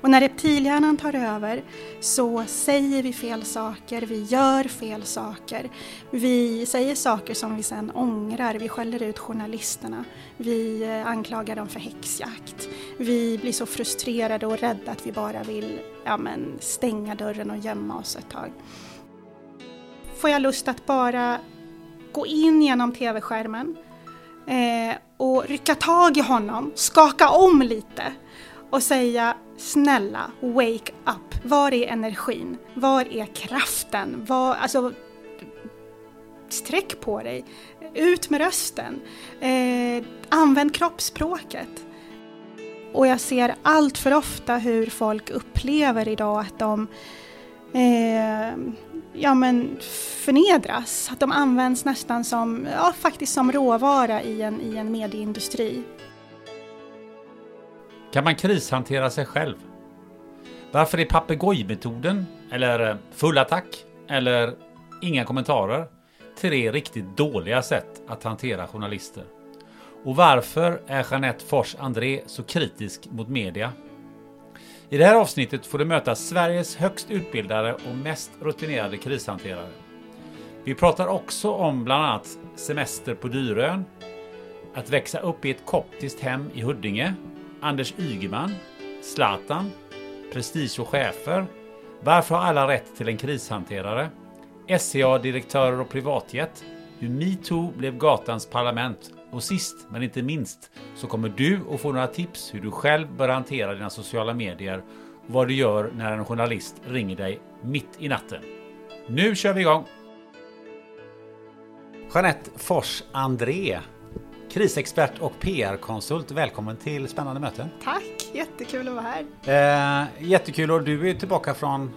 Och när reptilhjärnan tar över så säger vi fel saker, vi gör fel saker. Vi säger saker som vi sen ångrar, vi skäller ut journalisterna, vi eh, anklagar dem för häxjakt. Vi blir så frustrerade och rädda att vi bara vill ja, men, stänga dörren och gömma oss ett tag. Får jag lust att bara gå in genom tv-skärmen eh, och rycka tag i honom, skaka om lite och säga snälla, wake up. Var är energin? Var är kraften? Var, alltså, sträck på dig. Ut med rösten. Eh, använd kroppsspråket. Och jag ser allt för ofta hur folk upplever idag att de eh, ja, men förnedras. Att de används nästan som, ja, faktiskt som råvara i en, i en medieindustri. Kan man krishantera sig själv? Varför är papegojmetoden, eller eh, full attack, eller inga kommentarer tre riktigt dåliga sätt att hantera journalister? Och varför är Jeanette Fors André så kritisk mot media? I det här avsnittet får du möta Sveriges högst utbildade och mest rutinerade krishanterare. Vi pratar också om bland annat semester på Dyrön, att växa upp i ett koptiskt hem i Huddinge Anders Ygeman, Zlatan, Prestige och chefer, Varför har alla rätt till en krishanterare? SCA-direktörer och privatjet, hur metoo blev gatans parlament och sist men inte minst så kommer du att få några tips hur du själv bör hantera dina sociala medier och vad du gör när en journalist ringer dig mitt i natten. Nu kör vi igång! Jeanette Fors André Krisexpert och PR-konsult. Välkommen till Spännande möten. Tack, jättekul att vara här. Eh, jättekul och du är tillbaka från,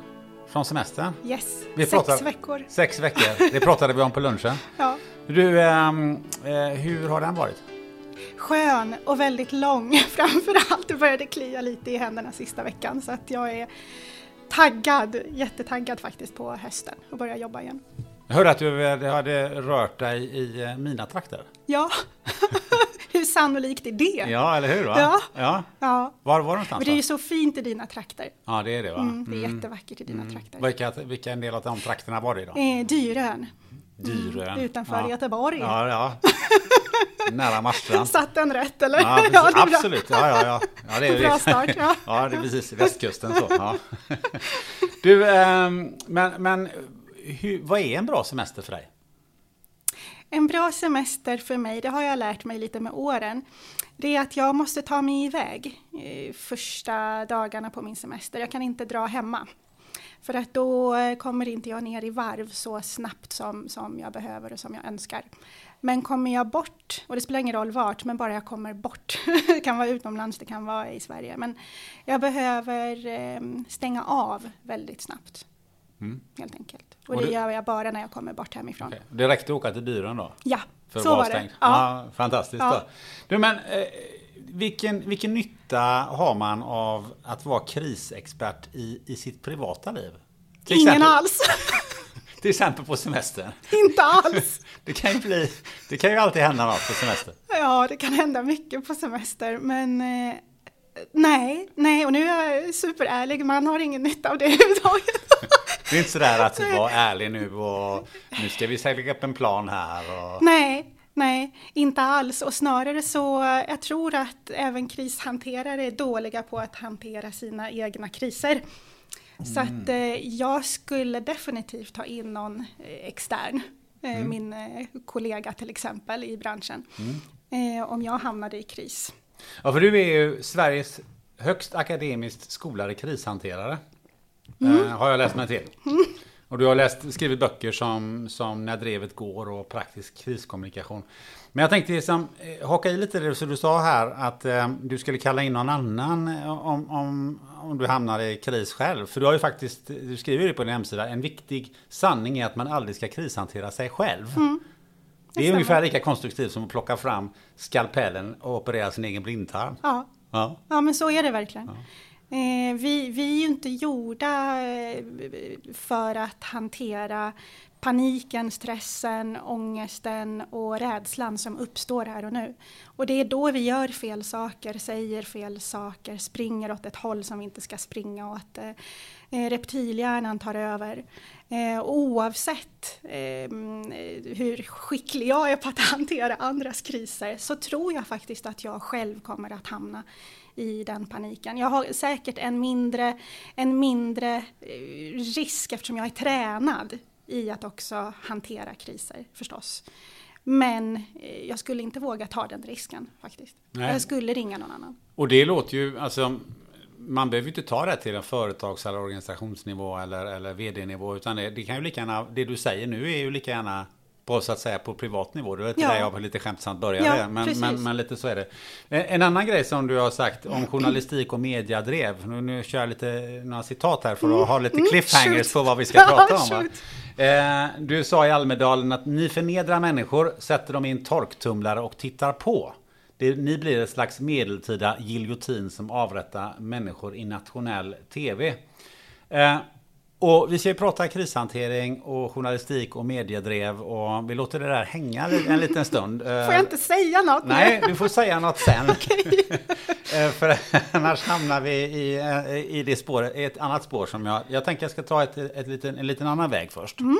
från semestern. Yes, vi sex pratar, veckor. Sex veckor, det pratade vi om på lunchen. ja. Du, eh, hur har den varit? Skön och väldigt lång framförallt. Det började klia lite i händerna sista veckan så att jag är taggad, jättetaggad faktiskt på hösten och börja jobba igen. Jag hörde att du hade rört dig i eh, mina trakter. Ja, hur sannolikt är det? Ja, eller hur? Va? Ja. ja. ja. Var var någonstans? Men det är ju så fint i dina trakter. Ja, det är det va? Mm, det är mm. jättevackert i dina mm. trakter. Vilka, vilka del av de trakterna var det då? Eh, Dyrön. Dyrön. Mm, utanför ja. Göteborg. Ja, ja. Nära Marstrand. Satt den rätt eller? Ja, ja absolut. Ja, ja, ja. ja det är bra start. Ja. ja, det är precis västkusten så. Ja. Du, eh, men, men hur, vad är en bra semester för dig? En bra semester för mig, det har jag lärt mig lite med åren, det är att jag måste ta mig iväg eh, första dagarna på min semester. Jag kan inte dra hemma. För att då kommer inte jag ner i varv så snabbt som, som jag behöver och som jag önskar. Men kommer jag bort, och det spelar ingen roll vart, men bara jag kommer bort, det kan vara utomlands, det kan vara i Sverige, men jag behöver eh, stänga av väldigt snabbt. Mm. Helt enkelt. Och, och det du... gör jag bara när jag kommer bort hemifrån. Okay. Det räckte att åka till Dyren då? Ja, för så var det. Ja. ja fantastiskt. Ja. Du, men, eh, vilken, vilken nytta har man av att vara krisexpert i, i sitt privata liv? Till Ingen exempel, alls. Till exempel på semestern. Inte alls. Det kan ju bli, det kan ju alltid hända något på semester. Ja, det kan hända mycket på semester, men eh, nej, nej, och nu är jag superärlig, man har ingen nytta av det överhuvudtaget. Det är inte sådär att vara ärlig nu och nu ska vi lägga upp en plan här. Och... Nej, nej, inte alls. Och snarare så, jag tror att även krishanterare är dåliga på att hantera sina egna kriser. Så att mm. eh, jag skulle definitivt ta in någon eh, extern, eh, mm. min kollega till exempel i branschen, mm. Eh, om jag hamnade i kris. Ja, för du är ju Sveriges högst akademiskt skolade krishanterare. Mm. Eh, har jag läst mig till. Mm. Och du har läst, skrivit böcker som, som När drevet går och Praktisk kriskommunikation. Men jag tänkte liksom, eh, haka i lite det som du sa här att eh, du skulle kalla in någon annan eh, om, om, om du hamnar i kris själv. För du har ju faktiskt, du skriver ju på din hemsida, en viktig sanning är att man aldrig ska krishantera sig själv. Mm. Det, är ungefär lika konstruktivt som att plocka fram skalpellen och operera sin egen blindtarm. Ja, ja. ja men så är det verkligen. Ja. Eh, vi, vi är ju inte gjorda eh, för att hantera paniken, stressen, ångesten och rädslan som uppstår här och nu. Och det är då vi gör fel saker, säger fel saker, springer åt ett håll som vi inte ska springa åt. Eh, eh reptilhjärnan tar över. Eh, oavsett eh, hur skicklig jag är på att hantera andras kriser så tror jag faktiskt att jag själv kommer att hamna i den paniken. Jag har säkert en mindre, en mindre eh, risk eftersom jag är tränad i att också hantera kriser förstås. Men eh, jag skulle inte våga ta den risken faktiskt. Nej. Jag skulle ringa någon annan. Och det låter ju, alltså man behöver ju inte ta det till en företags eller organisationsnivå eller, eller vd-nivå utan det, det kan ju lika gärna, det du säger nu är ju lika gärna på så att säga på privat nivå. Det var ja. där jag lite skämtsamt började. Ja, men, men, men, lite så är det. En annan grej som du har sagt om journalistik och mediadrev. Nu, nu kör jag lite några citat här för att mm. ha lite mm. cliffhangers på vad vi ska prata om. Eh, du sa i Almedalen att ni förnedrar människor, sätter dem i en torktumlare och tittar på. Det, ni blir ett slags medeltida giljotin som avrättar människor i nationell tv. Eh, och vi ska ju prata krishantering och journalistik och mediedrev och vi låter det där hänga en liten stund. Får jag inte säga något? Nej, du får säga något sen. Eh, för annars hamnar vi i, eh, i det spåret, ett annat spår som jag... Jag tänker jag ska ta ett, ett liten, en liten annan väg först. Mm.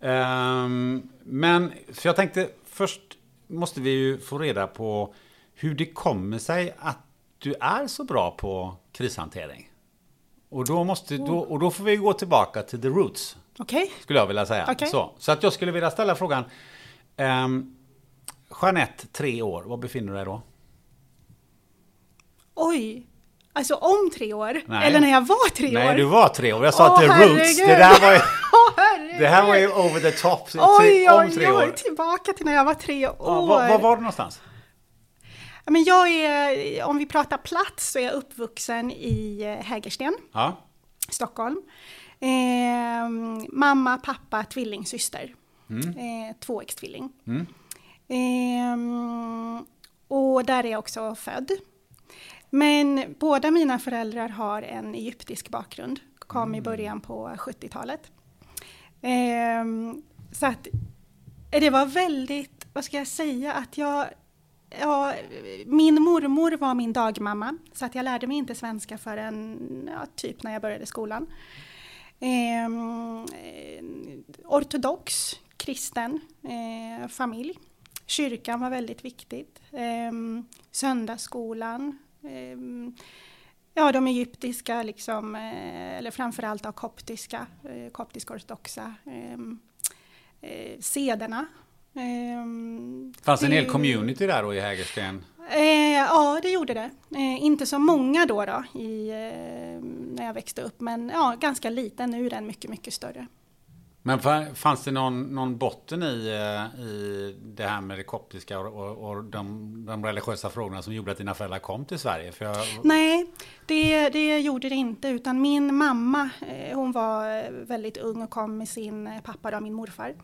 Um, men, för jag tänkte först måste vi ju få reda på hur det kommer sig att du är så bra på krishantering. Och då, måste, då, och då får vi gå tillbaka till the roots. Okay. Skulle jag vilja säga. Okay. Så, så att jag skulle vilja ställa frågan. Um, Jeanette, tre år, var befinner du dig då? Oj, Alltså om tre år? Nej. Eller när jag var tre Nej, år? Nej, du var tre år. Jag sa oh, till Roots. Det, där var ju, oh, det här var ju over the top. Oj, om tre oj, år. tillbaka till när jag var tre år. Ja, var, var var du någonstans? Men jag är, om vi pratar plats, så är jag uppvuxen i eh, Hägersten, ja. Stockholm. Eh, mamma, pappa, tvillingsyster. Mm. Eh, tvåäggstvilling. Mm. Eh, och där är jag också född. Men båda mina föräldrar har en egyptisk bakgrund. Kom mm. i början på 70-talet. Eh, så att det var väldigt, vad ska jag säga, att jag Ja, min mormor var min dagmamma, så att jag lärde mig inte svenska förrän ja, typ när jag började skolan. Eh, ortodox, kristen eh, familj. Kyrkan var väldigt viktigt. Eh, söndagsskolan. Eh, ja, de egyptiska, liksom, eh, eller framförallt koptiska, eh, koptisk ortodoxa ehm, eh, sederna Fanns det en hel community där då i Hägersten? Eh, ja, det gjorde det. Eh, inte så många då, då i, eh, när jag växte upp, men ja, ganska liten. Nu är den mycket, mycket större. Men fanns det någon, någon botten i, eh, i det här med det koptiska och, och, och de, de, religiösa frågorna som gjorde att dina föräldrar kom till Sverige? Jag... Nej, det, det gjorde det inte. Utan min mamma, eh, hon var väldigt ung och kom med sin pappa, då, min morfar.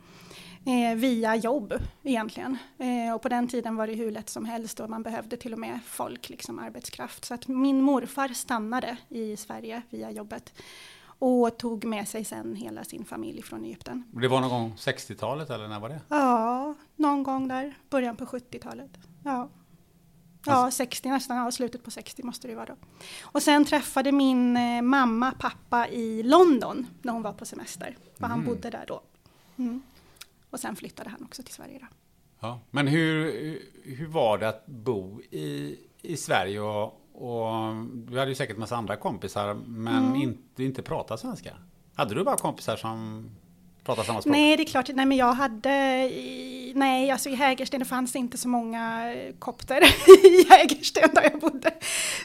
Eh, via jobb egentligen. Eh, och på den tiden var det hur lätt som helst och man behövde till och med folk, liksom arbetskraft. Så att min morfar stannade i Sverige via jobbet och tog med sig sen hela sin familj från Egypten. Det var någon gång 60-talet eller när var det? Ja, någon gång där, början på 70-talet. Ja. Ja, 60 nästan, ja, slutet på 60 måste det vara då. Och sen träffade min eh, mamma pappa i London när hon var på semester. För han Mm. bodde där då. Mm. Och sen flyttade han också till Sverige då. Ja. Men hur, hur var det att bo i, i Sverige och, och du hade ju säkert massa andra kompisar men Mm. inte, inte prata svenska? Hade du bara kompisar som prata samma språk? Nej, det är klart. Nej, men jag hade... I, nej, alltså i Hägersten det fanns inte så många eh, kopter i Hägersten där jag bodde.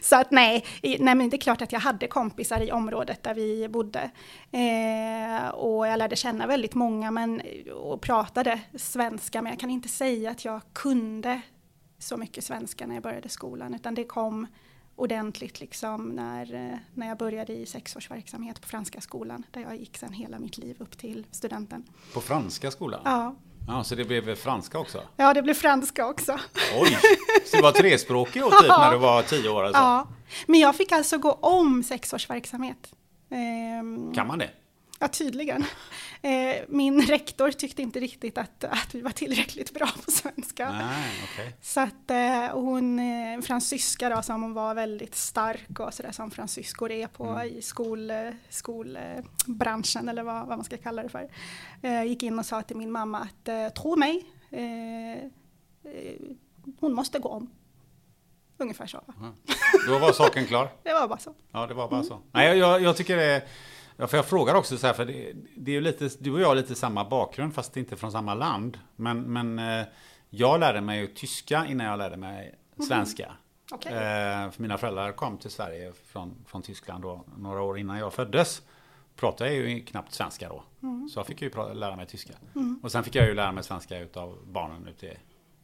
Så att nej, i, nej, men det är klart att jag hade kompisar i området där vi bodde. Eh, och jag lärde känna väldigt många men, eh, och pratade svenska, men jag kan inte säga att jag kunde så mycket svenska när jag började skolan, utan det kom ordentligt liksom när, eh, när jag började i sexårsverksamhet på Franska skolan, där jag gick sen hela mitt liv upp till studenten. På franska skolan? Ja, Ja, så det blev franska också? ja det blev franska också. Oj! Så du var trespråkig då typ när du var tio år alltså? Ja, men jag fick alltså gå om sexårsverksamhet. Ehm, Kan man det? Ja, tydligen. Eh, min rektor tyckte inte riktigt att, att vi var tillräckligt bra på svenska. Nej, okej. Så att eh, hon, eh, fransyska då, som var väldigt stark och sådär som fransyskor är på Mm. i skol, eh, skolbranschen eller vad, vad man ska kalla det för. Eh, gick in och sa till min mamma att eh, tro mig, eh, hon måste gå om. Ungefär så. va? Då var saken klar? Det var bara så. Ja, det var bara så. Nej, jag- jag, jag tycker det är... Ja, för jag frågar också så här, för det, det är ju lite, du och jag har lite samma bakgrund fast inte från samma land. Men, men eh, jag lärde mig ju tyska innan jag lärde mig svenska. Okej. Eh, för mina föräldrar kom till Sverige från, från Tyskland då, några år innan jag föddes. Pratade jag ju knappt svenska då. Så jag fick ju lära mig tyska. Och sen fick jag ju lära mig svenska utav barnen ute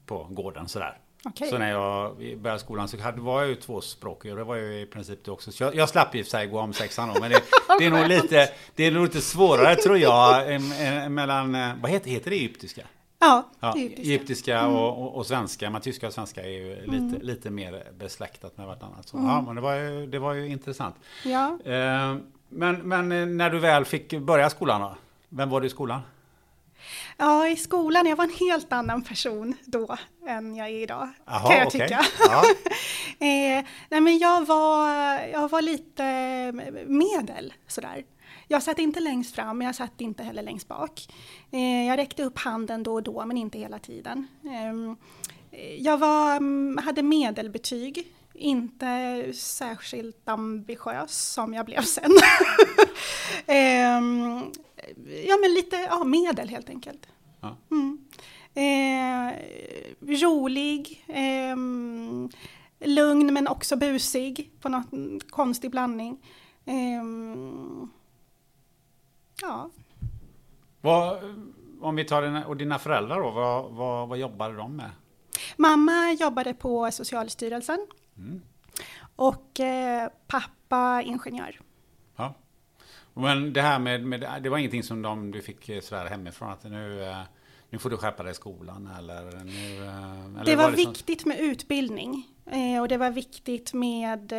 på gården sådär. Okej. Så när jag började skolan så hade, var jag ju tvåspråkig och det var ju i princip det också. Så jag, jag slapp i och för sig gå om sexan då, men det, det, är nog lite, det är nog lite svårare tror jag em, em, mellan, eh, vad heter, heter det egyptiska? Ja, Ja, egyptiska. egyptiska och, och, och svenska, men tyska och svenska är ju lite, lite mer besläktat med vartannat. Så, Ja, men det var ju, det var ju intressant. Ja. Eh, men, men eh, när du väl fick börja skolan då? Vem var du i skolan? Ja, i skolan, jag var en helt annan person då än jag är idag. Jaha, kan jag okej. tycka. Ja. eh, nej men jag var, jag var lite medel sådär. Jag satt inte längst fram, men jag satt inte heller längst bak. Eh, jag räckte upp handen då och då, men inte hela tiden. Eh, jag var, mm, hade medelbetyg, inte särskilt ambitiös som jag blev sen. Ehm, ja, men lite ja, medel helt enkelt. Ja. Mm. Eh, rolig, ehm, lugn men också busig på något konstig blandning. Ehm, ja, Vad, om vi tar dina, och dina föräldrar då, vad, vad, vad jobbade de med? mamma jobbade på Socialstyrelsen Mm. och eh, pappa ingenjör. Men det här med, med, det var ingenting som de, du fick eh, sådär hemifrån att nu, eh, nu får du skärpa dig i skolan eller nu... eh, Eller Det var liksom- viktigt med utbildning och det var viktigt med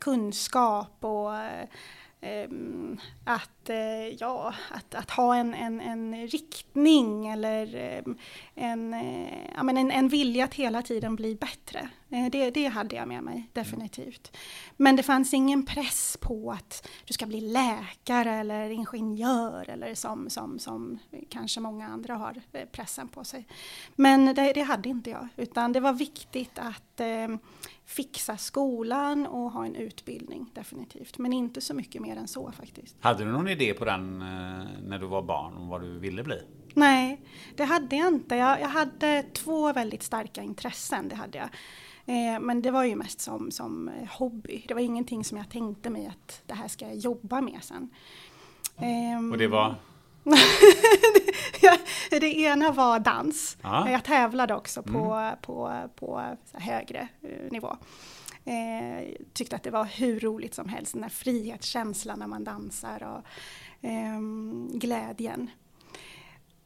kunskap och att, eh, ja, att, att ha en, en, en riktning eller em, en, eh, ja, men en, en vilja att hela tiden bli bättre. Eh, Det, det hade jag med mig, definitivt. Men det fanns ingen press på att du ska bli läkare eller ingenjör eller som, som, som kanske många andra har pressen på sig. Men det, det hade inte jag, utan det var viktigt att eh, fixa skolan och ha en utbildning, definitivt. Men inte så mycket mer än så faktiskt. Hade du någon idé på den eh, när du var barn om vad du ville bli? Nej, det hade jag inte. Jag, jag hade två väldigt starka intressen, det hade jag. Eh, men det var ju mest som, som eh, hobby. Det var ingenting som jag tänkte mig att det här ska jag jobba med sen. Ehm, Och det var? Det ena var dans. Ja. Jag tävlade också på, på, på här högre eh, nivå. Eh, tyckte att det var hur roligt som helst, den där frihetskänslan när man dansar och ehm, glädjen.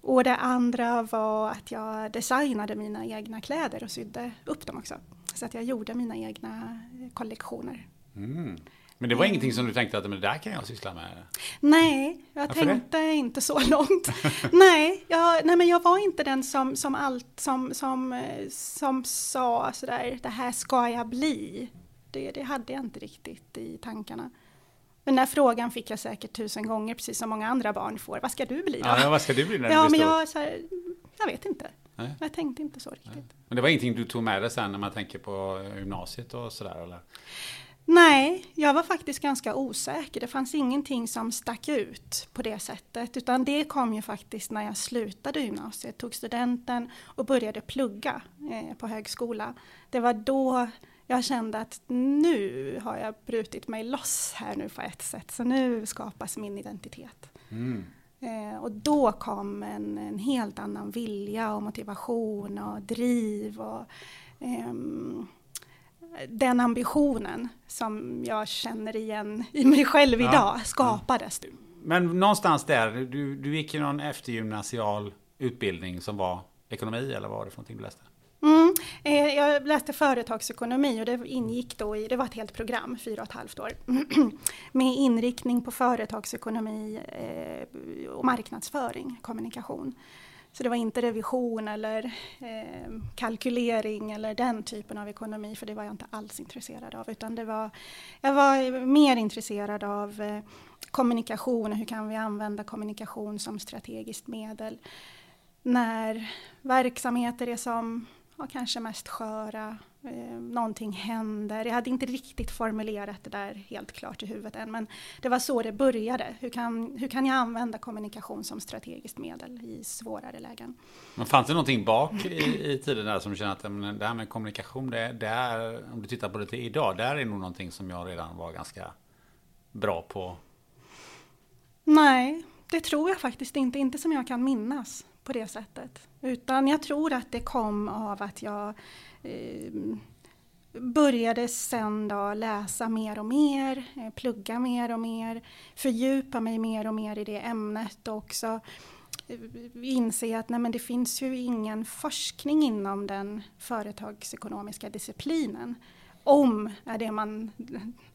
Och det andra var att jag designade mina egna kläder och sydde upp dem också. Så att jag gjorde mina egna kollektioner. Mm. Men det var ingenting som du tänkte att men det där kan jag syssla med? Nej, jag Varför tänkte det? inte så långt. nej, jag, nej, men jag var inte den som, som allt som, som, som sa sådär, det här ska jag bli. Det, det hade jag inte riktigt i tankarna. Den där frågan fick jag säkert tusen gånger, precis som många andra barn får. Vad ska du bli då? Ja, vad ska du bli när ja, du blir men jag, så här, jag vet inte. Nej. Jag tänkte inte så riktigt. Nej. Men det var ingenting du tog med dig sen när man tänker på gymnasiet och sådär eller? Nej, jag var faktiskt ganska osäker. Det fanns ingenting som stack ut på det sättet. Utan det kom ju faktiskt när jag slutade gymnasiet, tog studenten och började plugga eh, på högskola. Det var då jag kände att nu har jag brutit mig loss här nu på ett sätt. Så nu skapas min identitet. Mm. Eh, och då kom en, en, helt annan vilja och motivation och driv och eh, den ambitionen som jag känner igen i mig själv idag ja, skapades. Ja. Men någonstans där, du, du gick ju någon eftergymnasial utbildning som var ekonomi eller vad var det för någonting du läste? Mm, eh, jag läste företagsekonomi och det ingick då i, det var ett helt program, fyra och ett halvt år, med inriktning på företagsekonomi eh, och marknadsföring, kommunikation. Så det var inte revision eller eh, kalkylering eller den typen av ekonomi, för det var jag inte alls intresserad av, utan det var, jag var mer intresserad av eh, kommunikation hur kan vi använda kommunikation som strategiskt medel när verksamheter är som ja, kanske mest sköra, eh, någonting händer. Jag hade inte riktigt formulerat det där helt klart i huvudet än, men det var så det började. Hur kan, hur kan jag använda kommunikation som strategiskt medel i svårare lägen? Men fanns det någonting bak i, i tiden där som du känner att men, det här med kommunikation, det, det är, om du tittar på det till idag, det är nog någonting som jag redan var ganska bra på? Nej, det tror jag faktiskt inte, inte som jag kan minnas på det sättet. Utan jag tror att det kom av att jag Eh, började sen då läsa mer och mer, eh, plugga mer och mer, fördjupa mig mer och mer i det ämnet och också eh, inse att nej, men det finns ju ingen forskning inom den företagsekonomiska disciplinen om är det man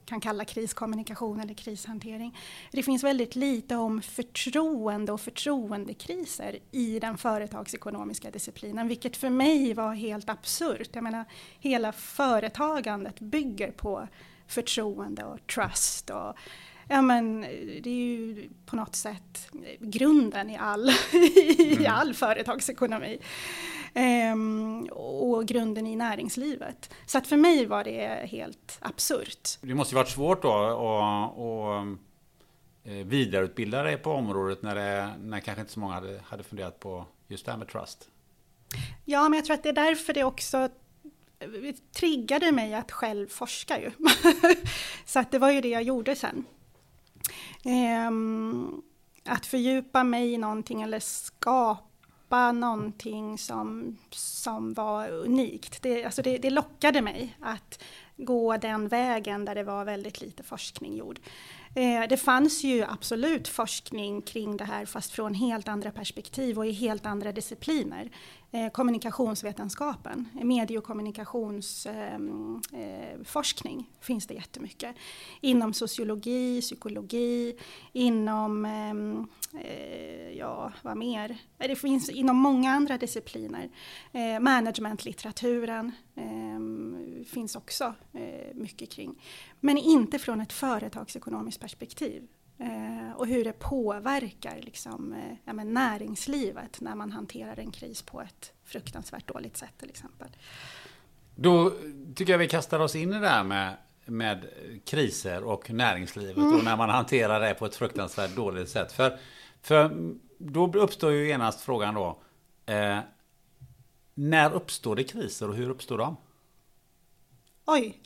kan kalla kriskommunikation eller krishantering. Det finns väldigt lite om förtroende och förtroendekriser i den företagsekonomiska disciplinen, vilket för mig var helt absurt. Jag menar, hela företagandet bygger på förtroende och trust och Ja men det är ju på något sätt grunden i all, i mm. all företagsekonomi. Ehm, och grunden i näringslivet. Så att för mig var det helt absurt. Det måste ju varit svårt då att eh, vidareutbilda dig på området när, det, när kanske inte så många hade, hade funderat på just det här med trust. Ja, men jag tror att det är därför det också triggade mig att själv forska ju. så att det var ju det jag gjorde sen. Um, att fördjupa mig i någonting eller skapa skapa någonting som, som var unikt. Det, alltså det, det lockade mig att gå den vägen där det var väldigt lite forskning gjord. Eh, det fanns ju absolut forskning kring det här fast från helt andra perspektiv och i helt andra discipliner. Eh, kommunikationsvetenskapen, medie och kommunikationsforskning eh, eh, finns det jättemycket. Inom sociologi, psykologi, inom, eh, ja vad mer? Det finns inom många andra discipliner. Managementlitteraturen finns också mycket kring. Men inte från ett företagsekonomiskt perspektiv. Eh, och hur det påverkar liksom, eh, ja, näringslivet när man hanterar en kris på ett fruktansvärt dåligt sätt till exempel. Då tycker jag vi kastar oss in i det här med, med kriser och näringslivet mm. och när man hanterar det på ett fruktansvärt dåligt sätt. För, för då uppstår ju genast frågan då. Eh, när uppstår det kriser och hur uppstår de? Oj!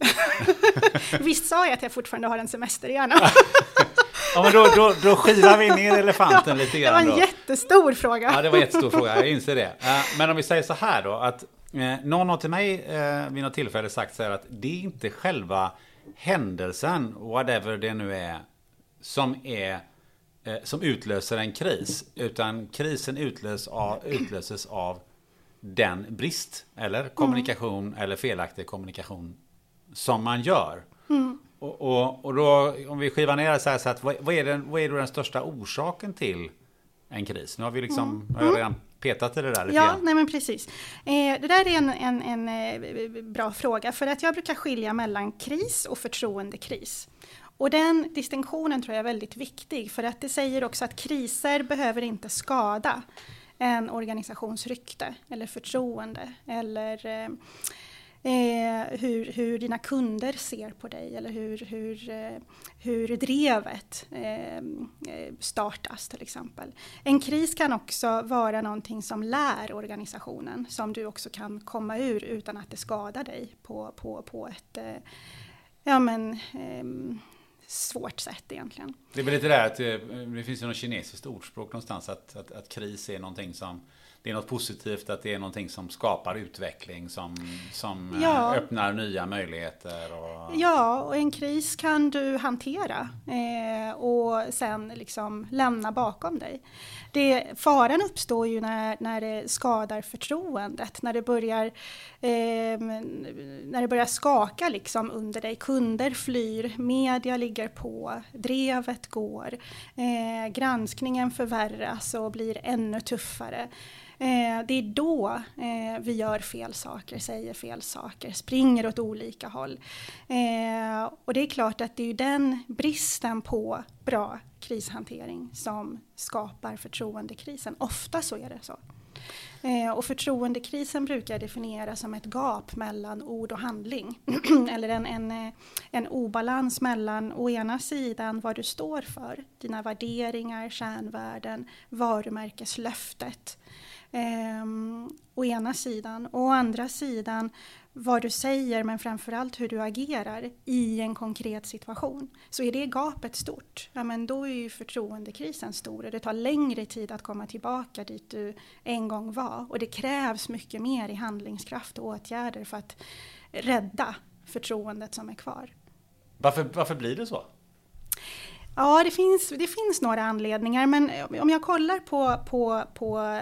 Visst sa jag att jag fortfarande har en semesterhjärna? ja, men då, då, då skivar vi ner elefanten ja, lite grann. Det var en då. jättestor fråga. ja, det var en jättestor fråga, jag inser det. Men om vi säger så här då, att eh, någon har till mig eh, vid något tillfälle sagt så här att det är inte själva händelsen, whatever det nu är, som är eh, som utlöser en kris. Utan krisen utlös av, utlöses av den brist eller kommunikation eller felaktig kommunikation som man gör. Och, och, då om vi skivar ner det så här, så att vad, vad, är den, vad är då den största orsaken till en kris? Nu har vi liksom, har jag redan petat i det där lite Ja, grann. nej men precis. Eh, det där är en, en, en eh, bra fråga, för att jag brukar skilja mellan kris och förtroendekris. Och den distinktionen tror jag är väldigt viktig, för att det säger också att kriser behöver inte skada en organisations rykte eller förtroende eller eh, eh, hur, hur dina kunder ser på dig eller hur, hur, eh, hur drevet eh, eh, startas till exempel. En kris kan också vara någonting som lär organisationen som du också kan komma ur utan att det skadar dig på, på, på ett eh, ja, men, ehm, svårt sätt egentligen. Det är väl lite det att eh, det finns ju något kinesiskt ordspråk någonstans att, att, att kris är någonting som det är något positivt, att det är någonting som skapar utveckling, som, som eh, Ja. öppnar nya möjligheter. Och... Ja, och en kris kan du hantera eh, och sen liksom lämna bakom dig. Det, faran uppstår ju när, när det skadar förtroendet, när det börjar, eh, när det börjar skaka liksom under dig. Kunder flyr, media ligger på, drevet går, eh, granskningen förvärras och blir ännu tuffare. Eh, det är då eh, vi gör fel saker, säger fel saker, springer åt olika håll. Eh, och det är klart att det är ju den bristen på bra krishantering som skapar förtroendekrisen. Ofta så är det så. Eh, och förtroendekrisen brukar jag definiera som ett gap mellan ord och handling. Eller en, en, en obalans mellan å ena sidan vad du står för, dina värderingar, kärnvärden, varumärkeslöftet. Um, å ena sidan. Och å andra sidan vad du säger men framförallt hur du agerar i en konkret situation. Så är det gapet stort, ja men då är ju förtroendekrisen stor och det tar längre tid att komma tillbaka dit du en gång var. Och det krävs mycket mer i handlingskraft och åtgärder för att rädda förtroendet som är kvar. Varför, varför blir det så? Ja, det finns, det finns några anledningar, men om jag kollar på, på, på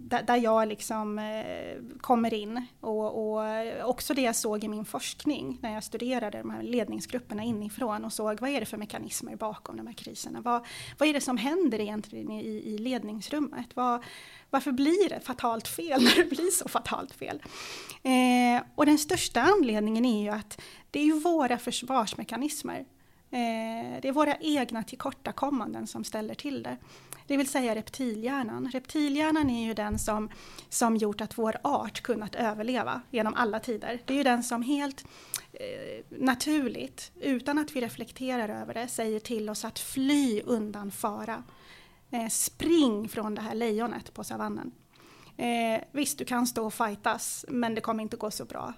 där, där jag liksom eh, kommer in och, och också det jag såg i min forskning när jag studerade de här ledningsgrupperna inifrån och såg vad är det för mekanismer bakom de här kriserna? Vad, vad är det som händer egentligen i, i ledningsrummet? Vad, varför blir det fatalt fel när det blir så fatalt fel? Eh, och den största anledningen är ju att det är ju våra försvarsmekanismer Eh, det är våra egna tillkortakommanden som ställer till det. Det vill säga reptilhjärnan. Reptilhjärnan är ju den som, som gjort att vår art kunnat överleva genom alla tider. Det är ju den som helt eh, naturligt, utan att vi reflekterar över det, säger till oss att fly undan fara. Eh, spring från det här lejonet på savannen. Eh, visst, du kan stå och fightas, men det kommer inte gå så bra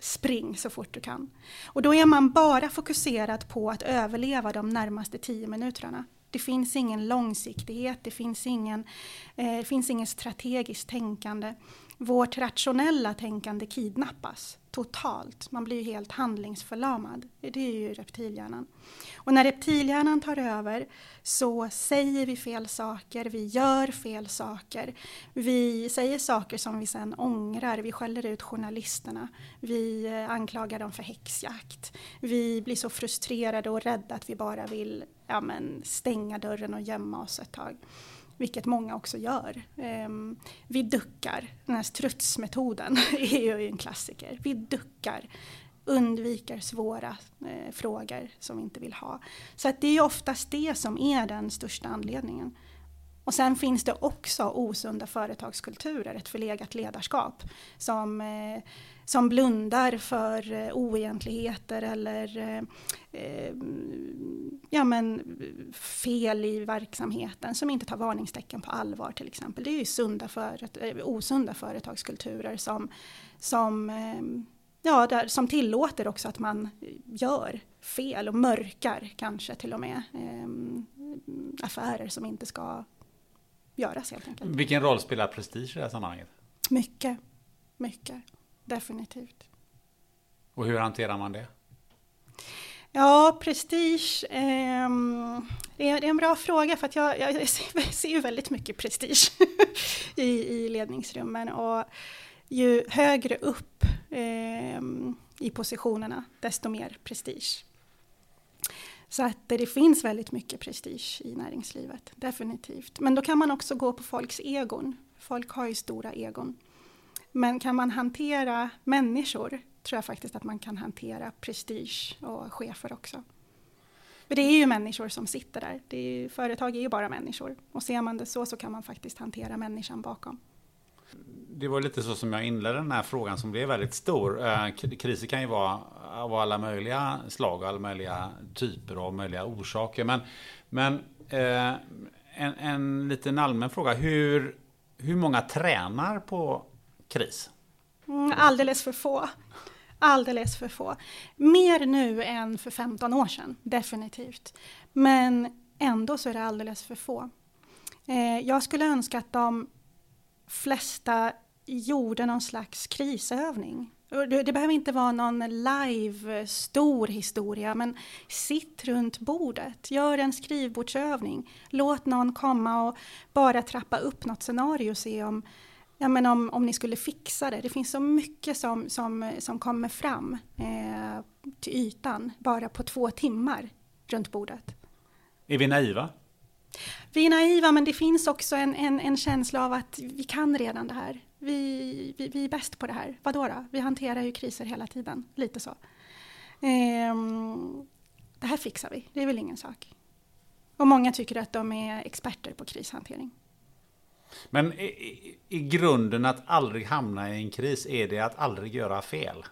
spring så fort du kan. Och då är man bara fokuserad på att överleva de närmaste tio minuterna. Det finns ingen långsiktighet, det finns, ingen, eh, det finns ingen strategiskt tänkande. Vårt rationella tänkande kidnappas totalt. Man blir ju helt handlingsförlamad. Det är ju reptilhjärnan. Och när reptilhjärnan tar över så säger vi fel saker, vi gör fel saker. Vi säger saker som vi sen ångrar, vi skäller ut journalisterna, vi eh, anklagar dem för häxjakt. Vi blir så frustrerade och rädda att vi bara vill ja, men, stänga dörren och gömma oss ett tag. Vilket många också gör. Ehm, vi duckar. Den här strutsmetoden är ju en klassiker. Vi duckar undviker svåra eh, frågor som vi inte vill ha. Så att det är oftast det som är den största anledningen. Och sen finns det också osunda företagskulturer, ett förlegat ledarskap som, eh, som blundar för eh, oegentligheter eller eh, eh ja, men, fel i verksamheten som inte tar varningstecken på allvar till exempel. Det är ju sunda för, eh, osunda företagskulturer som, som eh, ja, där, som tillåter också att man gör fel och mörkar kanske till och med eh, affärer som inte ska göras helt enkelt. Vilken roll spelar prestige i det här sammanhanget? Mycket, mycket, definitivt. Och hur hanterar man det? Ja, prestige. Eh, Det är, det är en bra fråga för att jag, jag ser ju väldigt mycket prestige i, i ledningsrummen och ju högre upp eh, i positionerna desto mer prestige. Så att det finns väldigt mycket prestige i näringslivet, definitivt. Men då kan man också gå på folks egon. Folk har ju stora egon. Men kan man hantera människor tror jag faktiskt att man kan hantera prestige och chefer också. För det är ju människor som sitter där. Det är ju, företag är ju bara människor. Och ser man det så så kan man faktiskt hantera människan bakom. Det var lite så som jag inledde den här frågan som blev väldigt stor. Eh, kriser kan ju vara av alla möjliga slag och alla möjliga typer och möjliga orsaker. Men, men eh, en, en liten allmän fråga. Hur, hur många tränar på kris? Mm, alldeles för få. Alldeles för få. Mer nu än för 15 år sedan, definitivt. Men ändå så är det alldeles för få. Eh, jag skulle önska att de flesta gjorde någon slags krisövning. Det behöver inte vara någon live stor historia, men sitt runt bordet, gör en skrivbordsövning. Låt någon komma och bara trappa upp något scenario och se om, ja, men om, om ni skulle fixa det. Det finns så mycket som, som, som kommer fram eh, till ytan bara på två timmar runt bordet. Är vi naiva? Vi är naiva, men det finns också en, en, en känsla av att vi kan redan det här. Vi, vi, vi är bäst på det här. Vadå då? Vi hanterar ju kriser hela tiden, lite så. Ehm, det här fixar vi, det är väl ingen sak. Och många tycker att de är experter på krishantering. Men i, i, i grunden att aldrig hamna i en kris, är det att aldrig göra fel?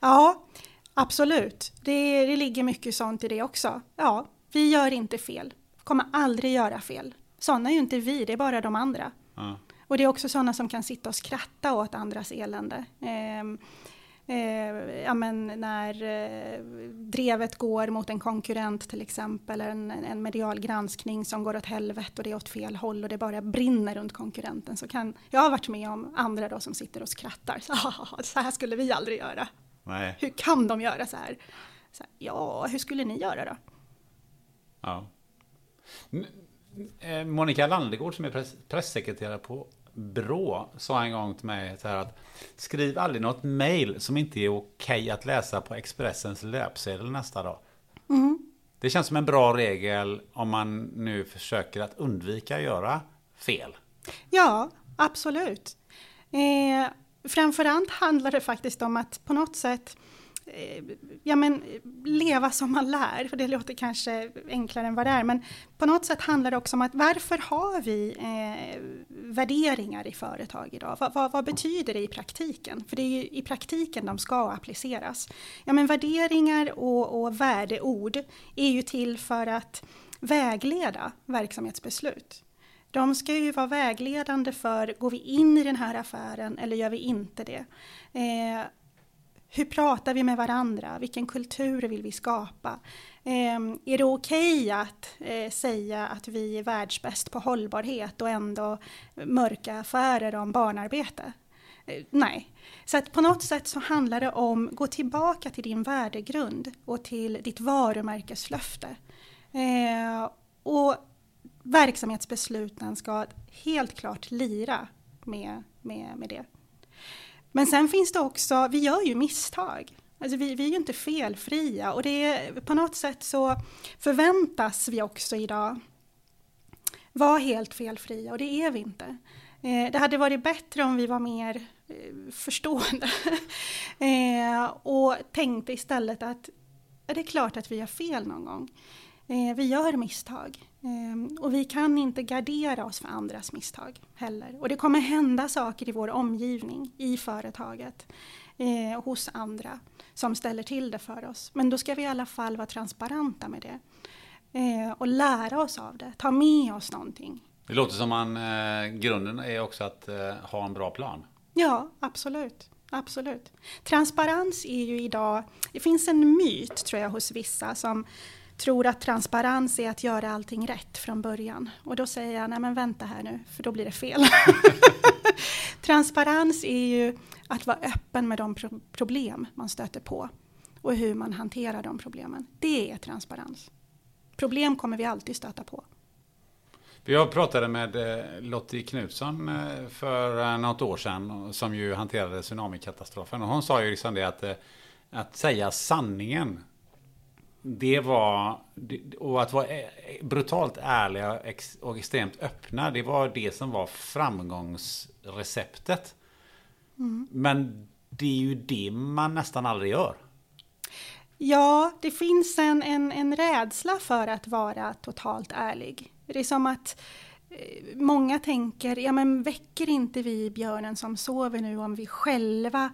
Ja, absolut. Det, det ligger mycket sånt i det också. Ja, vi gör inte fel kommer aldrig göra fel. Sådana är ju inte vi, det är bara de andra. Mm. Och det är också sådana som kan sitta och skratta åt andras elände. Eh, eh, ja, men när eh, drevet går mot en konkurrent till exempel, eller en, en medial granskning som går åt helvete och det är åt fel håll och det bara brinner runt konkurrenten. Så kan, jag har varit med om andra då som sitter och skrattar. Så, så här skulle vi aldrig göra. Nej. Hur kan de göra så här? så här? Ja, hur skulle ni göra då? Ja. Eh, Monica Landegård som är pressekreterare på Brå sa en gång till mig så här att skriv aldrig något mail som inte är okej att läsa på Expressens löpsedel nästa dag. Mm. Det känns som en bra regel om man nu försöker att undvika att göra fel. Ja, absolut. Eh, framförallt handlar det faktiskt om att på något sätt Eh, ja, men, leva som man lär, för det låter kanske enklare än vad det är, men på något sätt handlar det också om att varför har vi eh, värderingar i företag idag? Va, va, vad betyder det i praktiken? För det är ju i praktiken de ska appliceras. Ja, men värderingar och, och värdeord är ju till för att vägleda verksamhetsbeslut. De ska ju vara vägledande för, går vi in i den här affären eller gör vi inte det? Eh, hur pratar vi med varandra? Vilken kultur vill vi skapa? Eh, är det okej okay att eh, säga att vi är världsbäst på hållbarhet och ändå mörka affärer om barnarbete? Eh, nej. Så att på något sätt så handlar det om att gå tillbaka till din värdegrund och till ditt varumärkeslöfte. Eh, och verksamhetsbesluten ska helt klart lira med, med, med det. Men sen finns det också, vi gör ju misstag. Alltså vi, vi är ju inte felfria och det är, på något sätt så förväntas vi också idag vara helt felfria och det är vi inte. Eh, det hade varit bättre om vi var mer eh, förstående eh, och tänkte istället att det är klart att vi har fel någon gång. Eh, vi gör misstag och vi kan inte gardera oss för andras misstag heller. Och det kommer hända saker i vår omgivning, i företaget, eh, hos andra som ställer till det för oss. Men då ska vi i alla fall vara transparenta med det eh, och lära oss av det, ta med oss någonting. Det låter som att eh, grunden är också att eh, ha en bra plan. Ja, absolut. Absolut. Transparens är ju idag, det finns en myt tror jag hos vissa som tror att transparens är att göra allting rätt från början. Och då säger jag, nej men vänta här nu, för då blir det fel. transparens är ju att vara öppen med de pro problem man stöter på och hur man hanterar de problemen. Det är transparens. Problem kommer vi alltid stöta på. Jag pratade med eh, Lottie Knutsson eh, för eh, något år sedan som ju hanterade tsunamikatastrofen. Och hon sa ju liksom det att, att säga sanningen det var, och att vara brutalt ärliga och extremt öppna, det var det som var framgångsreceptet. Mm. Men det är ju det man nästan aldrig gör. Ja, det finns en, en, en rädsla för att vara totalt ärlig. Det är som att eh, många tänker, ja men väcker inte vi björnen som sover nu om vi själva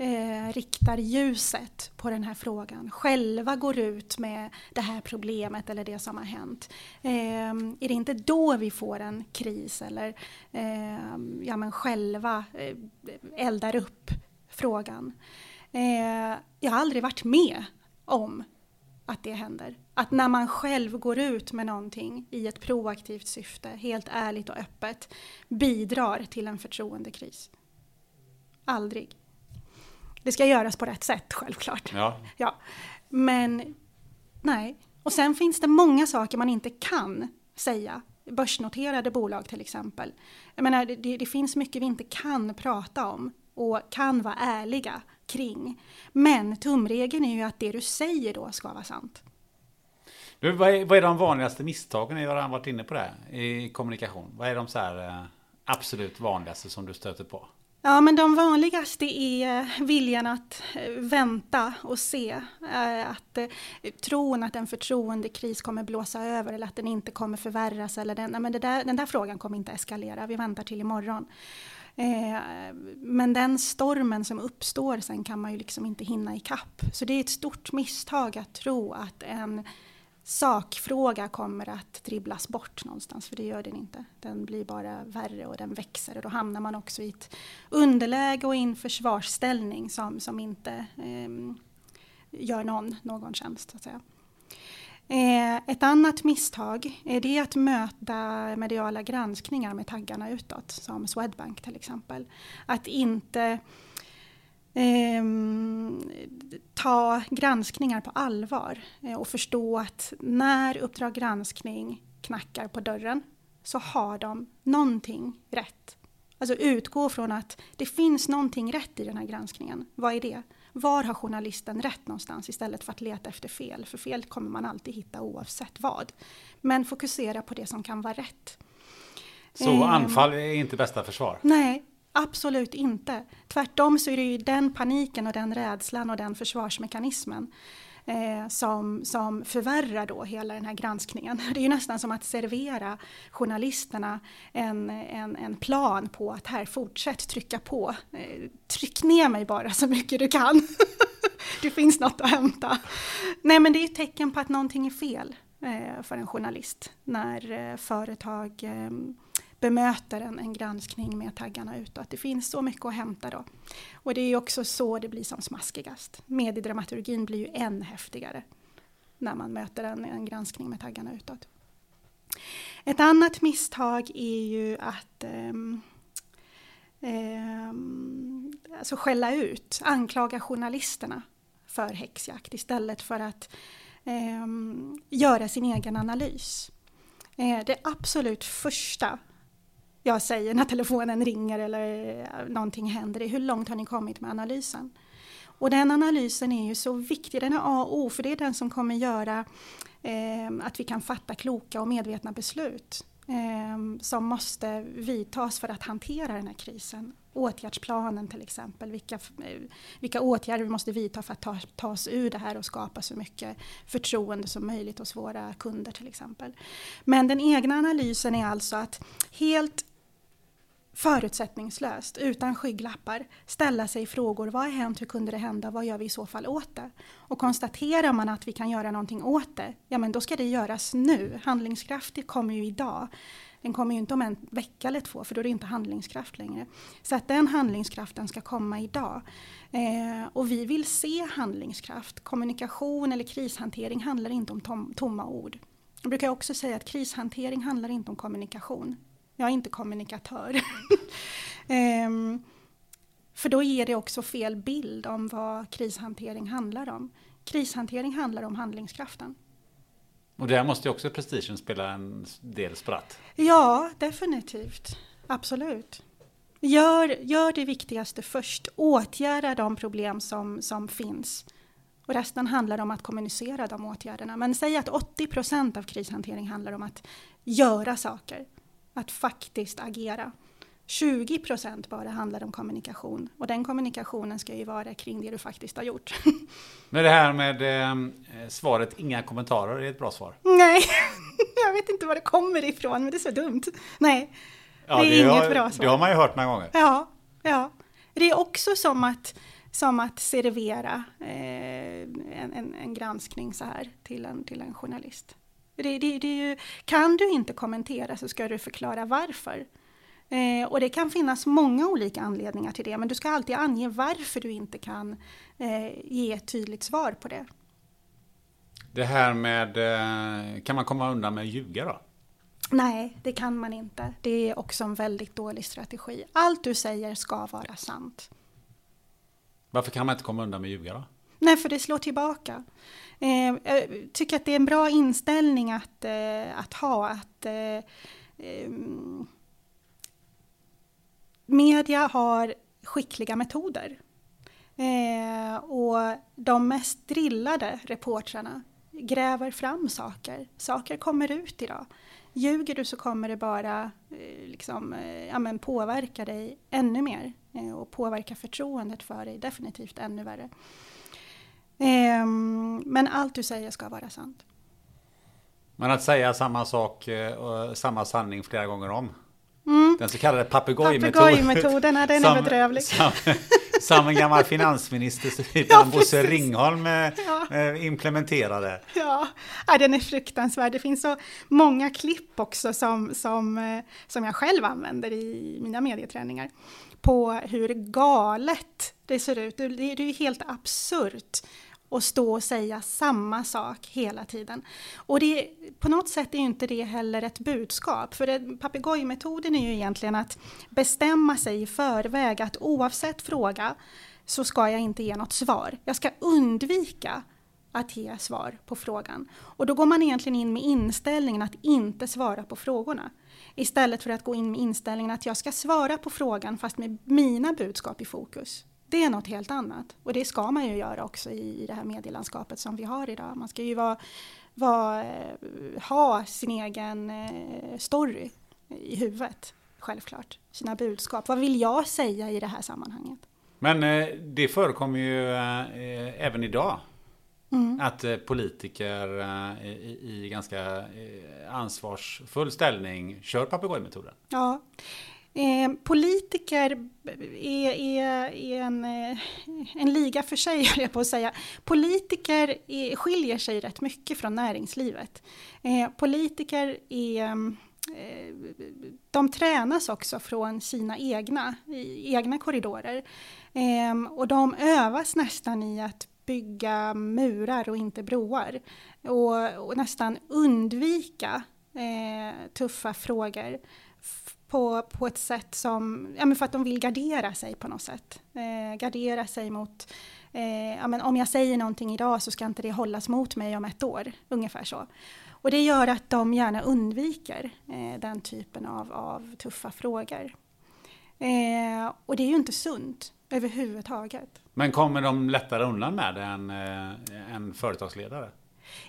eh, riktar ljuset på den här frågan, själva går ut med det här problemet eller det som har hänt. Eh, är det inte då vi får en kris eller eh, ja, men själva eh, eldar upp frågan? Eh, jag har aldrig varit med om att det händer. Att när man själv går ut med någonting i ett proaktivt syfte, helt ärligt och öppet, bidrar till en förtroendekris. Aldrig. Det ska göras på rätt sätt självklart. Ja. ja. Men nej. Och sen finns det många saker man inte kan säga. Börsnoterade bolag till exempel. Jag menar, det, det finns mycket vi inte kan prata om och kan vara ärliga kring. Men tumregeln är ju att det du säger då ska vara sant. Du, vad, är, vad är de vanligaste misstagen? Jag har varit inne på det i kommunikation. Vad är de så här, eh, absolut vanligaste som du stöter på? Ja, men de vanligaste är eh, viljan att eh, vänta och se. Eh, att tron att en förtroendekris kommer blåsa över eller att den inte kommer förvärras. Eller den, men där, den där frågan kommer inte eskalera, vi väntar till imorgon. Men den stormen som uppstår sen kan man ju liksom inte hinna ikapp. Så det är ett stort misstag att tro att en sakfråga kommer att dribblas bort någonstans, för det gör den inte. Den blir bara värre och den växer och då hamnar man också i ett underläge och i en försvarsställning som, som inte eh, gör någon någon tjänst. Så att säga. Eh, ett annat misstag är det att möta mediala granskningar med taggarna utåt, som Swedbank till exempel. Att inte eh, ta granskningar på allvar eh, och förstå att när Uppdrag granskning knackar på dörren så har de någonting rätt. Alltså utgå från att det finns någonting rätt i den här granskningen. Vad är det? Var har journalisten rätt någonstans istället för att leta efter fel? För fel kommer man alltid hitta oavsett vad. Men fokusera på det som kan vara rätt. Så eh, anfall är inte bästa försvar? Nej, absolut inte. Tvärtom så är det ju den paniken och den rädslan och den försvarsmekanismen eh, som, som förvärrar då hela den här granskningen. Det är ju nästan som att servera journalisterna en, en, en plan på att här, fortsätt trycka på. Eh, tryck ner mig bara så mycket du kan. det finns något att hämta. Nej men det är ett tecken på att någonting är fel eh, för en journalist när eh, företag eh, bemöter en, en granskning med taggarna utåt. Det finns så mycket att hämta då. Och det är också så det blir som smaskigast. Mediedramaturgin blir ju än häftigare när man möter en, en granskning med taggarna utåt. Ett annat misstag är ju att um, um, alltså skälla ut, anklaga journalisterna för häxjakt istället för att um, göra sin egen analys. Eh, det absolut första jag säger när telefonen ringer eller någonting händer, hur långt har ni kommit med analysen? Och den analysen är ju så viktig, den är A och O, för det är den som kommer göra eh, att vi kan fatta kloka och medvetna beslut eh, som måste vidtas för att hantera den här krisen. Åtgärdsplanen till exempel, vilka, vilka åtgärder vi måste vidta för att ta, ta oss ur det här och skapa så mycket förtroende som möjligt hos våra kunder till exempel. Men den egna analysen är alltså att helt förutsättningslöst, utan skygglappar, ställa sig frågor. Vad har hänt? Hur kunde det hända? Vad gör vi i så fall åt det? Och konstaterar man att vi kan göra någonting åt det, ja men då ska det göras nu. Handlingskraft kommer ju idag. Den kommer ju inte om en vecka eller två, för då är det inte handlingskraft längre. Så att den handlingskraften ska komma idag. Eh, och vi vill se handlingskraft. Kommunikation eller krishantering handlar inte om tom, tomma ord. Jag brukar också säga att krishantering handlar inte om kommunikation. Jag är inte kommunikatör. um, för då ger det också fel bild om vad krishantering handlar om. Krishantering handlar om handlingskraften. Och där måste ju också prestigen spela en del spratt. Ja, definitivt. Absolut. Gör, gör det viktigaste först. Åtgärda de problem som, som finns. Och resten handlar om att kommunicera de åtgärderna. Men säg att 80 procent av krishantering handlar om att göra saker. Att faktiskt agera. 20 procent bara handlar om kommunikation. Och den kommunikationen ska ju vara kring det du faktiskt har gjort. Men det här med eh, svaret inga kommentarer är ett bra svar. Nej, jag vet inte var det kommer ifrån, men det är så dumt. Nej, Ja, det är inget har, bra svar. Det har man ju hört några gånger. Ja, ja. Det är också som att, som att servera eh, en, en, en granskning så här till en, till en journalist. Det, det, det ju, kan du inte kommentera så ska du förklara varför. Eh, och det kan finnas många olika anledningar till det, men du ska alltid ange varför du inte kan eh, ge ett tydligt svar på det. Det här med, eh, kan man komma undan med att ljuga då? Nej, det kan man inte. Det är också en väldigt dålig strategi. Allt du säger ska vara sant. Varför kan man inte komma undan med att ljuga då? Nej, för det slår tillbaka. Eh, jag tycker att det är en bra inställning att, eh, att ha. Att, eh, ehm, media har skickliga metoder. Eh, och de mest drillade reportrarna gräver fram saker. Saker kommer ut idag. Ljuger du så kommer det bara eh, liksom, eh, ja, men påverka dig ännu mer eh, och påverka förtroendet för dig definitivt ännu värre. Ehm, men allt du säger ska vara sant. Men att säga samma sak eh, och samma sanning flera gånger om. Mm. Den så kallade papegojmetoden. Papegojmetoden, den är bedrövlig. Som, som en gammal finansminister Ja, Bosse. Ringholm Ja. eh, implementerade. Ja, ja, den är fruktansvärd. Det finns så många klipp också som, som, eh, som jag själv använder i mina medieträningar på hur galet det ser ut. Det, det är ju helt absurt och stå och säga samma sak hela tiden. Och det, på något sätt är ju inte det heller ett budskap, för papegojmetoden är ju egentligen att bestämma sig i förväg att oavsett fråga så ska jag inte ge något svar. Jag ska undvika att ge svar på frågan. Och då går man egentligen in med inställningen att inte svara på frågorna. Istället för att gå in med inställningen att jag ska svara på frågan fast med mina budskap i fokus. Det är något helt annat. Och det ska man ju göra också i, i det här medielandskapet som vi har idag. Man ska ju vara, vara, eh, ha sin egen eh, story i huvudet, självklart. Sina budskap. Vad vill jag säga i det här sammanhanget? Men eh, det förekommer ju även idag. Mm. Att politiker i, ganska ansvarsfull ställning kör papegojmetoden. Ja. Eh, politiker är, är, är en, eh, en liga för sig, höll jag på att säga. Politiker är, skiljer sig rätt mycket från näringslivet. Eh, politiker är eh, de tränas också från sina egna, egna korridorer. Eh, och de övas nästan i att bygga murar och inte broar. Och, och nästan undvika eh, tuffa frågor på, på ett sätt som, ja men för att de vill gardera sig på något sätt. Eh, gardera sig mot, eh, ja men om jag säger någonting idag så ska inte det hållas mot mig om ett år, ungefär så. Och det gör att de gärna undviker eh, den typen av, av tuffa frågor. Eh, och det är ju inte sunt överhuvudtaget. Men kommer de lättare undan med det än eh, en företagsledare?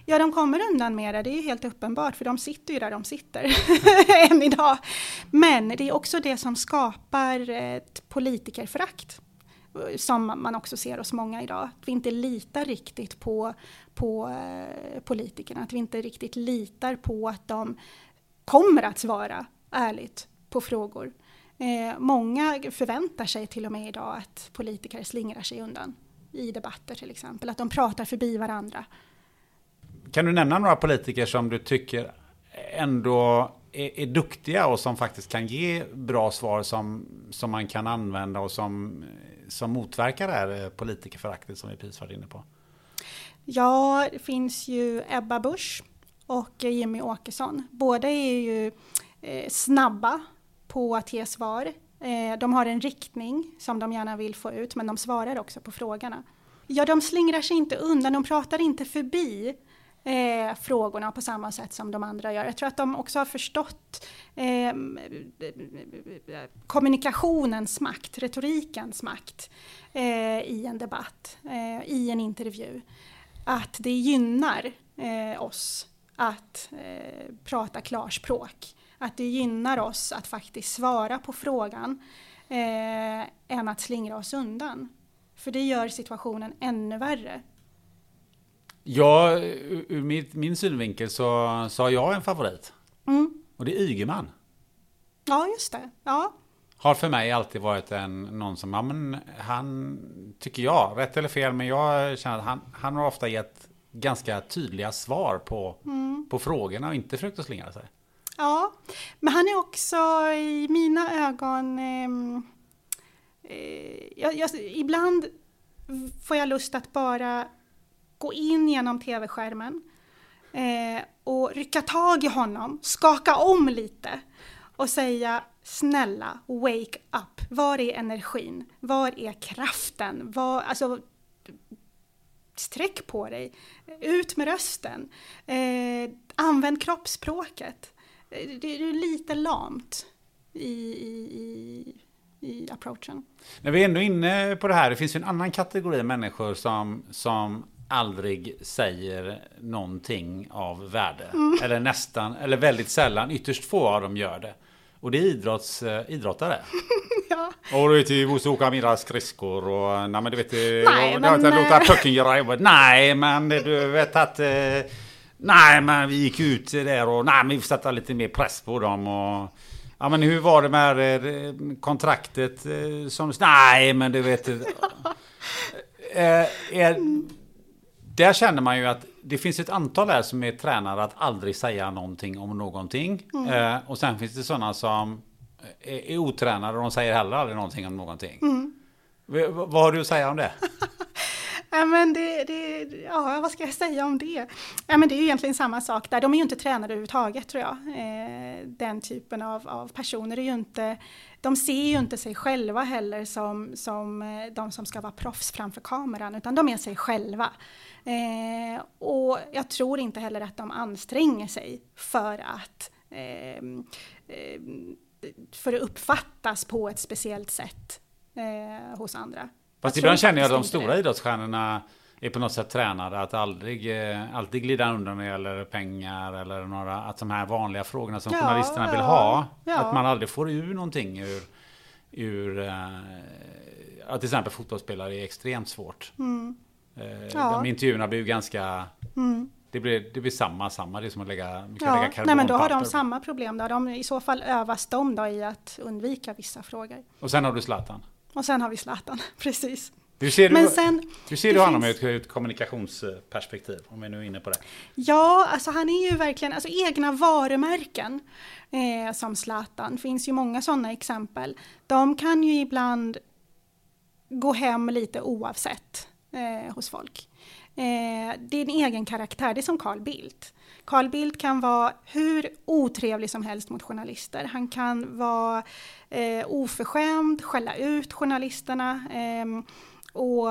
Ja, de kommer undan med det, det är ju helt uppenbart, för de sitter ju där de sitter än idag. Men det är också det som skapar ett politikerförakt som man också ser hos många idag. Att vi inte litar riktigt på, på eh, politikerna, att vi inte riktigt litar på att de kommer att svara ärligt på frågor. Eh, många förväntar sig till och med idag att politiker slingrar sig undan i debatter till exempel, att de pratar förbi varandra. Kan du nämna några politiker som du tycker ändå är, är duktiga och som faktiskt kan ge bra svar som, som man kan använda och som, som motverkar det här eh, politikerföraktet som vi precis varit inne på? Ja, det finns ju Ebba Busch och Jimmy Åkesson. Båda är ju eh, snabba på att ge svar. Eh, de har en riktning som de gärna vill få ut, men de svarar också på frågorna. Ja, de slingrar sig inte undan, de pratar inte förbi eh, frågorna på samma sätt som de andra gör. Jag tror att de också har förstått eh, kommunikationens makt, retorikens makt eh, i en debatt, eh, i en intervju. Att det gynnar eh, oss att eh, prata klarspråk. Att det gynnar oss att faktiskt svara på frågan eh, än att slingra oss undan. För det gör situationen ännu värre. Ja, ur min, min synvinkel så, så har jag en favorit. Mm. Och det är Ygeman. Ja, just det. Ja. Har för mig alltid varit en, någon som, ja, men han, tycker jag, rätt eller fel, men jag känner att han, han har ofta gett ganska tydliga svar på, Mm. på frågorna och inte försökt att slingra sig. ja, men han är också i mina ögon ehm, eh, jag, jag, ibland får jag lust att bara gå in genom tv-skärmen eh, och rycka tag i honom, skaka om lite och säga snälla, wake up. Var är energin? Var är kraften? Var, alltså, sträck på dig. Ut med rösten. Eh, använd kroppsspråket. Eh, det är lite lamt i, i, i, i approachen. När vi är ändå inne på det här, det finns ju en annan kategori människor som, som aldrig säger någonting av värde. Mm. Eller nästan, eller väldigt sällan, ytterst få av dem gör det. Och det är idrotts, eh, idrottare. ja. Och du vet, vi måste åka mina skridskor och nej men du vet, Nej, nej, men, men, låta eh, pucken göra jobbet. Nej men du vet att eh, Nej men vi gick ut där och nej men vi får sätta lite mer press på dem och Ja men hur var det med eh, kontraktet eh, som Nej men du vet eh, eh, Där känner man ju att det finns ett antal här som är tränare att aldrig säga någonting om någonting. Eh, och sen finns det sådana som är, är otränade och de säger heller aldrig någonting om någonting. V- vad har du att säga om det? Ja, men det, det, ja, vad ska jag säga om det? Ja, men det är ju egentligen samma sak där. De är ju inte tränade överhuvudtaget tror jag. Eh, den typen av, av personer är ju inte, de ser ju inte sig själva heller som, som eh, de som ska vara proffs framför kameran, utan de är sig själva. Eh, och jag tror inte heller att de anstränger sig för att eh, för att uppfattas på ett speciellt sätt eh, hos andra. Fast Jag ibland känner jag att de stora det. idrottsstjärnorna är på något sätt tränade att aldrig, eh, alltid glida undan när det gäller pengar eller några, att de här vanliga frågorna som Ja, journalisterna vill ja, ha, ja. att man aldrig får ur någonting ur, ur eh, ja, till exempel fotbollsspelare är extremt svårt. Mm. Eh, Ja. De intervjuerna blir ju ganska, Mm. det blir, det blir samma, samma, det är som att lägga, vi kan Ja, lägga nej men då har de samma problem. Då. De, I så fall övas de då i att undvika vissa frågor. Och sen har du Zlatan. Och sen har vi Zlatan, precis. Hur ser du, Men sen, hur ser du honom finns- ur ett kommunikationsperspektiv? Om vi nu är inne på det. Ja, alltså han är ju verkligen, alltså egna varumärken eh, som Zlatan, finns ju många sådana exempel. De kan ju ibland gå hem lite oavsett eh, hos folk. Eh, det är en egen karaktär, det är som Carl Bildt. Carl Bildt kan vara hur otrevlig som helst mot journalister. Han kan vara eh, oförskämd, skälla ut journalisterna eh, och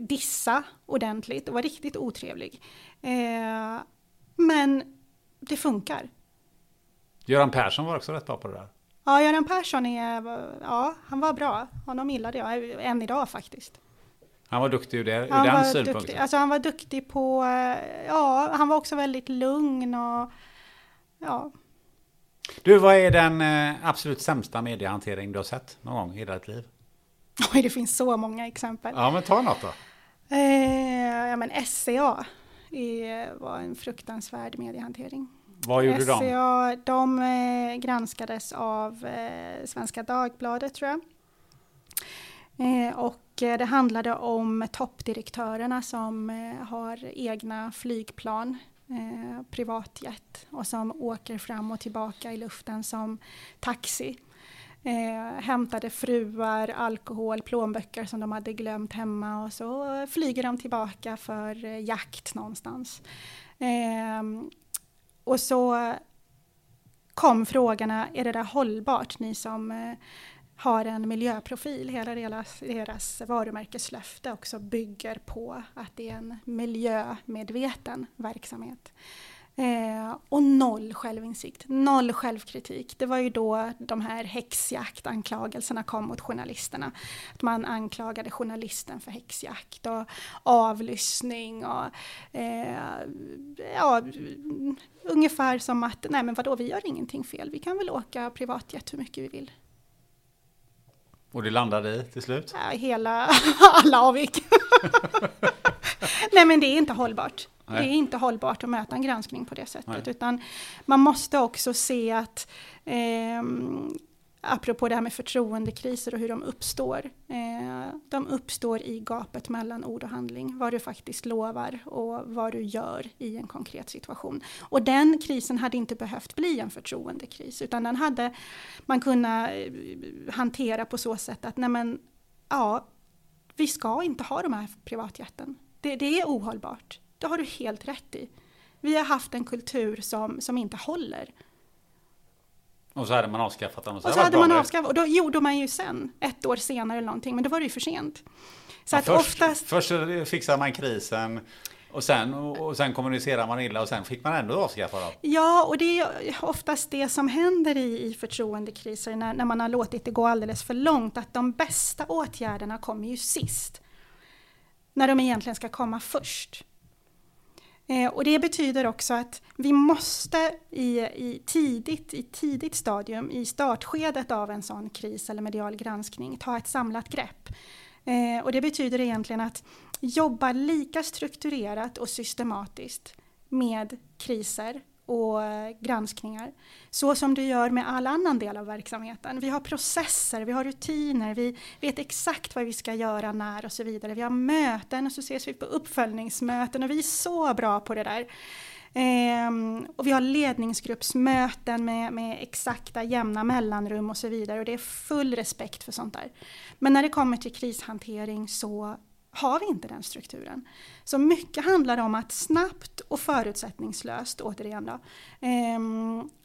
dissa ordentligt och vara riktigt otrevlig. Eh, men det funkar. Göran Persson var också rätt bra på det där. Ja, Göran Persson är, ja, han var bra. Honom gillade jag, än idag faktiskt. Han var duktig ur, det, ur Han den synpunkten. alltså han var duktig på, eh, ja, han var också väldigt lugn och ja. Du, vad är den eh, absolut sämsta mediehantering du har sett någon gång i ditt liv? Oj, det finns så många exempel. Ja, men ta något då. Eh, ja, men SCA var en fruktansvärd mediehantering. Vad gjorde de? SCA, de eh, granskades av Svenska Dagbladet tror jag. Eh, och eh, det handlade om toppdirektörerna som eh, har egna flygplan, privatjet, och som åker fram och tillbaka i luften som taxi. Eh, hämtade fruar, alkohol, plånböcker som de hade glömt hemma och så flyger de tillbaka för jakt någonstans. Eh, och så kom frågorna, är det där hållbart? Ni som eh, har en miljöprofil. Hela deras, deras varumärkeslöfte också bygger på att det är en miljömedveten verksamhet. Eh, och noll självinsikt, noll självkritik. Det var ju då de här häxjaktanklagelserna kom mot journalisterna. Att man anklagade journalisten för häxjakt och avlyssning och eh, ja, ungefär som att nej men vadå, vi gör ingenting fel, vi kan väl åka privatjet hur mycket vi vill. Och det landade i till slut? Hela, alla avgick. nej men det är inte hållbart. Nej. Det är inte hållbart att möta en granskning på det sättet. Nej. Utan man måste också se att, eh, apropå det här med förtroendekriser och hur de uppstår. Eh, de uppstår i gapet mellan ord och handling. Vad du faktiskt lovar och vad du gör i en konkret situation. Och den krisen hade inte behövt bli en förtroendekris. Utan den hade man kunnat eh, hantera på så sätt att, nej men, ja, vi ska inte ha de här privatjätten. Det, det är ohållbart. Det har du helt rätt i. Vi har haft en kultur som, som inte håller. Och så hade man avskaffat den. Och så, och så hade man avskaffat, och då gjorde man ju sen, ett år senare eller någonting, men då var det ju för sent. Så ja, att först, oftast... först fixade man krisen, och sen, och sen kommunicerar man illa och sen fick man ändå avskaffa dem. Ja, och det är oftast det som händer i, i förtroendekriser när, när man har låtit det gå alldeles för långt, att de bästa åtgärderna kommer ju sist. När de egentligen ska komma först. Eh, och det betyder också att vi måste i, i, tidigt, i tidigt stadium, i startskedet av en sån kris eller medial granskning, ta ett samlat grepp. Eh, och det betyder egentligen att jobba lika strukturerat och systematiskt med kriser och eh, granskningar. Så som du gör med all annan del av verksamheten. Vi har processer, vi har rutiner, vi vet exakt vad vi ska göra när och så vidare. Vi har möten och så ses vi på uppföljningsmöten och vi är så bra på det där. Ehm, och vi har ledningsgruppsmöten med, med exakta jämna mellanrum och så vidare och det är full respekt för sånt där. Men när det kommer till krishantering så har vi inte den strukturen. Så mycket handlar om att snabbt och förutsättningslöst, återigen då, eh,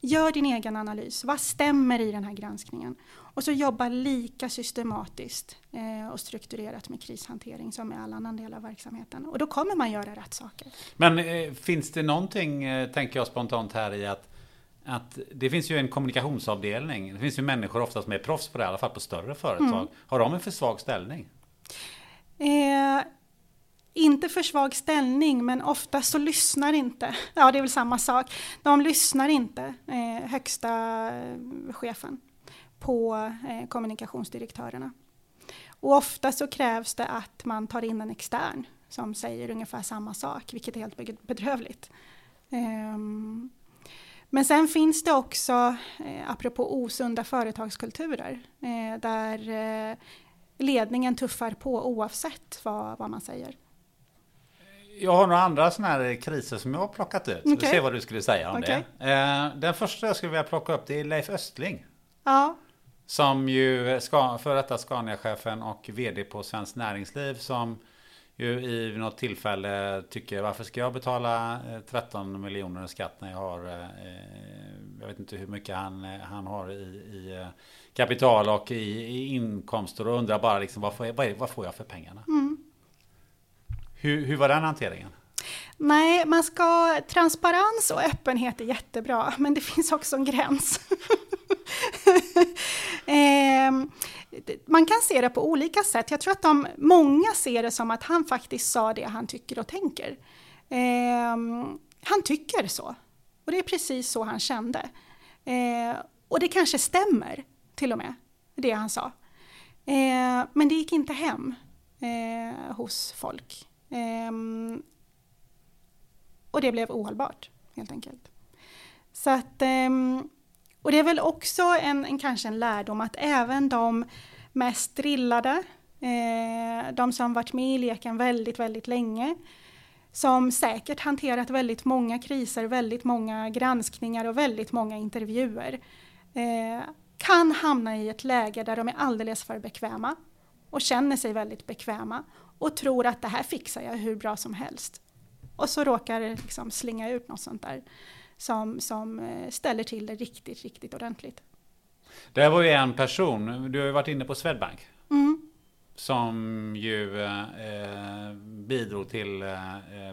gör din egen analys. Vad stämmer i den här granskningen? Och så jobba lika systematiskt eh, och strukturerat med krishantering som med all annan del av verksamheten. Och då kommer man göra rätt saker. Men eh, finns det någonting, eh, tänker jag spontant här i att att det finns ju en kommunikationsavdelning. Det finns ju människor ofta som är proffs på det, i alla fall på större företag. Mm. Har de en för svag ställning? Eh, inte för svag ställning, men ofta så lyssnar inte, ja det är väl samma sak, de lyssnar inte, eh, högsta eh, chefen, på eh, kommunikationsdirektörerna. Och ofta så krävs det att man tar in en extern som säger ungefär samma sak, vilket är helt bedrövligt. Um, men sen finns det också, eh, apropå osunda företagskulturer, eh, där eh, ledningen tuffar på oavsett vad, vad man säger. Jag har några andra sådana här kriser som jag har plockat ut. Okay. Vi ser vad du skulle säga om okay. det. Eh, den första jag skulle vilja plocka upp det är Leif Östling. Ja. Som ju ska, för detta Scania-chefen och vd på Svenskt Näringsliv som ju i något tillfälle tycker varför ska jag betala 13 eh, miljoner i skatt när jag har eh, jag vet inte hur mycket han, han har i, i kapital och i, i inkomster och undrar bara liksom vad får jag, vad, är, vad får jag för pengarna? Mm. Hur, hur var den hanteringen? Nej, man ska, transparens och öppenhet är jättebra, men det finns också en gräns. eh, man kan se det på olika sätt. Jag tror att de, många ser det som att han faktiskt sa det han tycker och tänker. Eh, han tycker så. Och det är precis så han kände. Eh, och det kanske stämmer till och med, det han sa. Eh, men det gick inte hem eh, hos folk. Eh, och det blev ohållbart, helt enkelt. Så att, ehm, och det är väl också en, en, kanske en lärdom att även de mest drillade, eh, de som varit med i leken väldigt, väldigt länge, som säkert hanterat väldigt många kriser, väldigt många granskningar och väldigt många intervjuer, eh, kan hamna i ett läge där de är alldeles för bekväma och känner sig väldigt bekväma och tror att det här fixar jag hur bra som helst. Och så råkar det liksom slinga ut något sånt där som, som eh, ställer till det riktigt, riktigt ordentligt. Det var ju en person, du har ju varit inne på Swedbank. Mm. Som ju eh, bidrog till eh,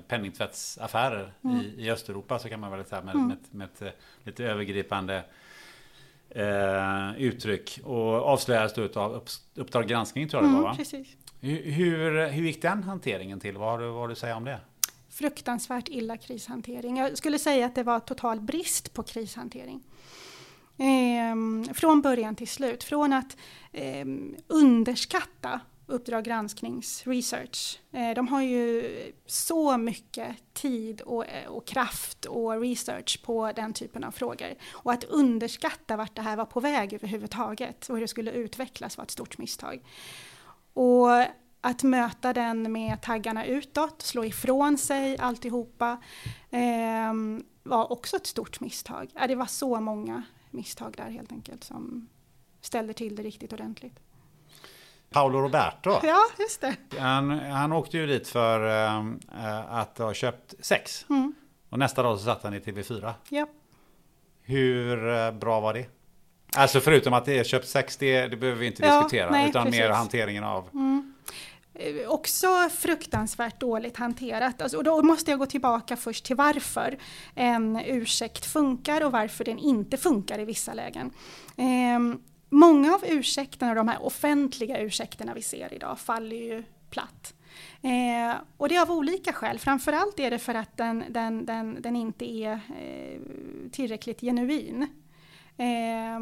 penningtvättsaffärer Mm. i, i Östeuropa så kan man väl säga med, med, med ett eh, lite övergripande eh, uttryck. Och avslöjades då av upp, Uppdrag granskning tror jag det var Mm, va? precis. Hur, hur, hur gick den hanteringen till? Vad har du, vad har du att säga om det? Fruktansvärt illa krishantering. Jag skulle säga att det var total brist på krishantering. Ehm, från början till slut. Från att ehm, underskatta Uppdrag gransknings research. Eh, de har ju så mycket tid och, eh, och kraft och research på den typen av frågor. Och att underskatta vart det här var på väg överhuvudtaget och hur det skulle utvecklas var ett stort misstag. Och att möta den med taggarna utåt, slå ifrån sig alltihopa eh, var också ett stort misstag. Det var så många misstag där helt enkelt som ställde till det riktigt ordentligt. Paolo Roberto. Ja, just det. Han, han åkte ju dit för eh, att ha köpt sex. Mm. Och nästa dag så satt han i TV4. Ja. Hur eh, bra var det? Alltså förutom att det är köpt sex, det, det behöver vi inte Ja, diskutera. nej, utan mer precis. hanteringen av... Eh, Också fruktansvärt dåligt hanterat. Alltså, och då måste jag gå tillbaka först till varför en ursäkt funkar och varför den inte funkar i vissa lägen. Ehm, många av ursäkterna, de här offentliga ursäkterna vi ser idag, faller ju platt. Eh, och det är av olika skäl. Framförallt är det för att den, den, den, den inte är eh, tillräckligt genuin. Eh,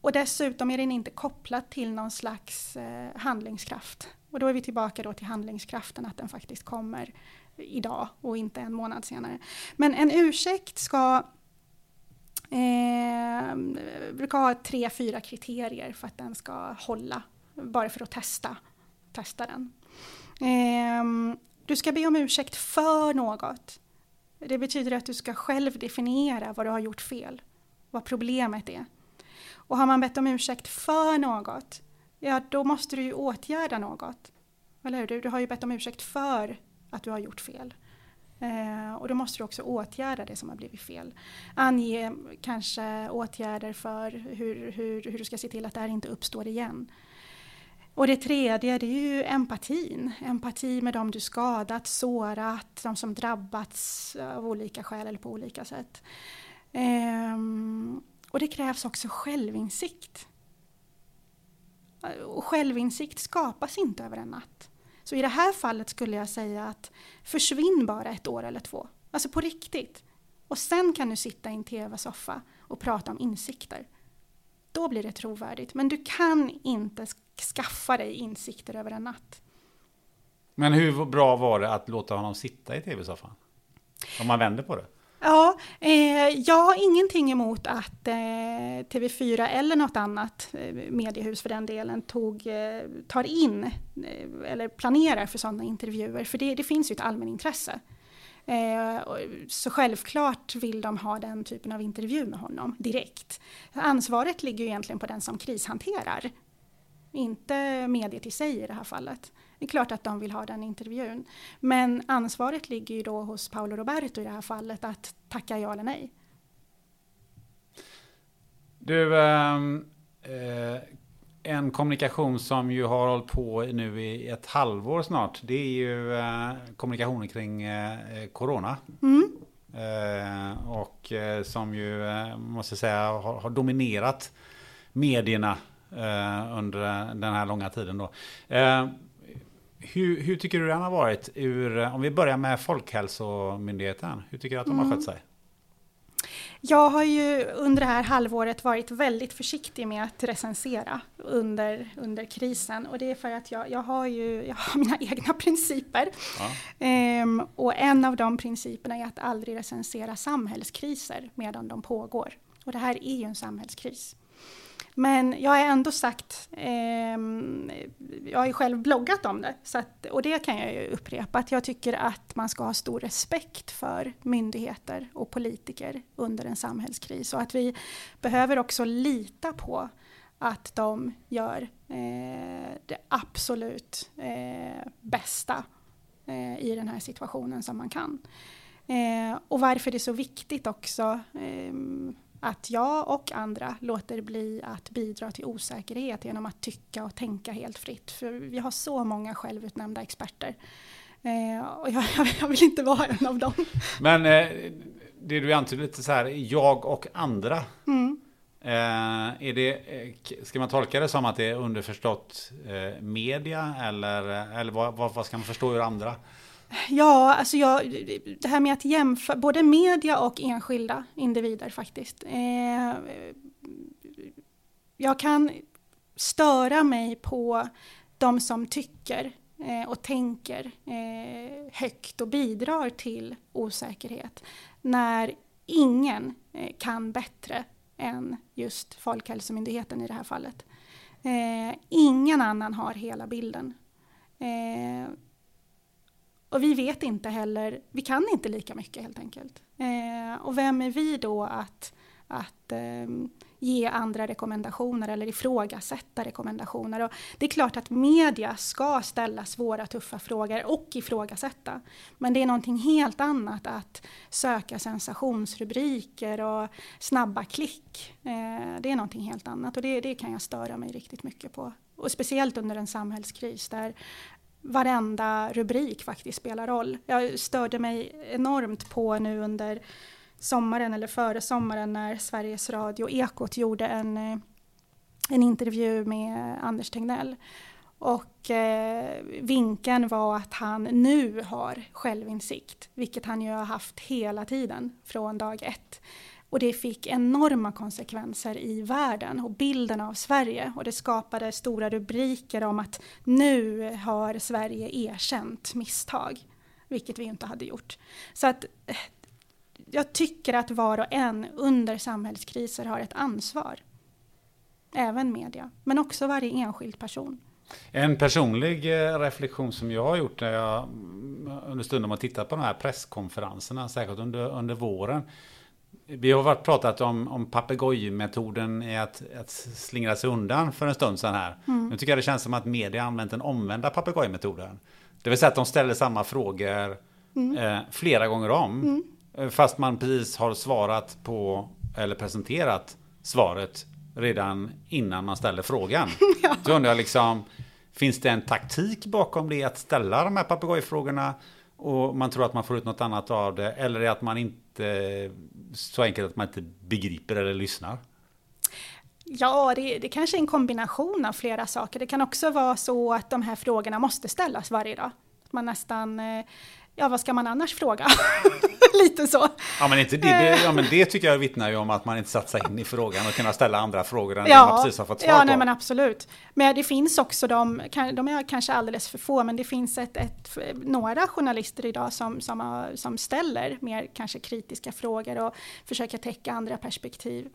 och dessutom är den inte kopplad till någon slags eh, handlingskraft. Och då är vi tillbaka då till handlingskraften, att den faktiskt kommer idag och inte en månad senare. Men en ursäkt ska eh, brukar ha tre, fyra kriterier för att den ska hålla. Bara för att testa, testa den. Eh, du ska be om ursäkt för något. Det betyder att du ska själv definiera vad du har gjort fel. Vad problemet är. Och har man bett om ursäkt för något, ja då måste du ju åtgärda något. Eller hur? Du, du har ju bett om ursäkt för att du har gjort fel. Eh, och då måste du också åtgärda det som har blivit fel. Ange kanske åtgärder för hur, hur, hur du ska se till att det här inte uppstår igen. Och det tredje det är ju empatin. Empati med dem du skadat, sårat, de som drabbats av olika skäl eller på olika sätt. Ehm, och det krävs också självinsikt. Och självinsikt skapas inte över en natt. Så i det här fallet skulle jag säga att försvinn bara ett år eller två. Alltså på riktigt. Och sen kan du sitta i en tv-soffa och prata om insikter. Då blir det trovärdigt. Men du kan inte skaffa dig insikter över en natt. Men hur bra var det att låta honom sitta i tv-soffan? Om man vänder på det. Ja, eh, jag har ingenting emot att eh, TV4 eller något annat eh, mediehus för den delen tog, eh, tar in eh, eller planerar för sådana intervjuer. För det, det finns ju ett allmänintresse. Eh, så självklart vill de ha den typen av intervju med honom direkt. Ansvaret ligger ju egentligen på den som krishanterar. Inte mediet i sig i det här fallet. Det är klart att de vill ha den intervjun. Men ansvaret ligger ju då hos Paolo Roberto i det här fallet att tacka ja eller nej. Du, ehm, eh, en kommunikation som ju har hållit på nu i ett halvår snart. Det är ju eh, kommunikationen kring eh, Corona. Mm. Eh, och eh, som ju, eh, måste säga, har, har dominerat medierna under den här långa tiden. Då. Eh, hur, hur tycker du den har varit ur, om vi börjar med Folkhälsomyndigheten, hur tycker du att de har skött sig? Jag har ju under det här halvåret varit väldigt försiktig med att recensera under, under krisen och det är för att jag, jag, har ju jag har mina egna principer. Ja. Ehm, och en av de principerna är att aldrig recensera samhällskriser medan de pågår. Och det här är ju en samhällskris. Men jag har ändå sagt, eh, jag har ju själv bloggat om det, så att, och det kan jag ju upprepa, att jag tycker att man ska ha stor respekt för myndigheter och politiker under en samhällskris och att vi behöver också lita på att de gör eh, det absolut eh, bästa eh, i den här situationen som man kan. Eh, och varför det är så viktigt också eh, att jag och andra låter bli att bidra till osäkerhet genom att tycka och tänka helt fritt. För vi har så många självutnämnda experter. Eh, och jag, jag, vill inte vara en av dem. Men eh, det du antyder lite så här, jag och andra. Mm. Eh, är det, eh, ska man tolka det som att det är underförstått eh, media eller, eller vad, vad, vad, ska man förstå ur andra? Ja, alltså jag, det här med att jämföra både media och enskilda individer faktiskt. Eh, jag kan störa mig på de som tycker eh, och tänker eh, högt och bidrar till osäkerhet när ingen eh, kan bättre än just Folkhälsomyndigheten i det här fallet. Eh, ingen annan har hela bilden. Eh, och vi vet inte heller, vi kan inte lika mycket helt enkelt. Eh, och vem är vi då att, att eh, ge andra rekommendationer eller ifrågasätta rekommendationer? Och det är klart att media ska ställa svåra, tuffa frågor och ifrågasätta. Men det är någonting helt annat att söka sensationsrubriker och snabba klick. Eh, det är någonting helt annat och det, det kan jag störa mig riktigt mycket på. Och speciellt under en samhällskris där varenda rubrik faktiskt spelar roll. Jag störde mig enormt på nu under sommaren eller före sommaren när Sveriges Radio Ekot gjorde en, eh, en intervju med Anders Tegnell. Och eh, vinkeln var att han nu har självinsikt, vilket han ju har haft hela tiden från dag ett. Och det fick enorma konsekvenser i världen och bilden av Sverige. Och det skapade stora rubriker om att nu har Sverige erkänt misstag. Vilket vi inte hade gjort. Så att eh, jag tycker att var och en under samhällskriser har ett ansvar. Även media, men också varje enskild person. En personlig eh, reflektion som jag har gjort när jag mm, under stunden har tittat på de här presskonferenserna, särskilt under, under våren, vi har varit pratat om, om papegojmetoden i att, att slingra sig undan för en stund sedan här. Mm. Nu tycker jag det känns som att media använt den omvända papegojmetoden. Det vill säga att de ställer samma frågor mm. eh, flera gånger om. Mm. Eh, fast man precis har svarat på, eller presenterat svaret redan innan man ställer frågan. ja. Så undrar jag liksom, finns det en taktik bakom det att ställa de här papegojfrågorna? Och man tror att man får ut något annat av det. Eller är det att man inte så enkelt att man inte begriper eller lyssnar? Ja, det, det kanske är en kombination av flera saker. Det kan också vara så att de här frågorna måste ställas varje dag. Att man nästan eh, ja vad ska man annars fråga? Lite så. Ja men, inte det, ja men det tycker jag vittnar ju om att man inte satt sig in i frågan och kunna ställa andra frågor än ja, det man precis har fått svar ja, på. Nej, men absolut. Men det finns också de, de är kanske alldeles för få, men det finns ett, ett, några journalister idag som, som, som ställer mer kanske kritiska frågor och försöker täcka andra perspektiv.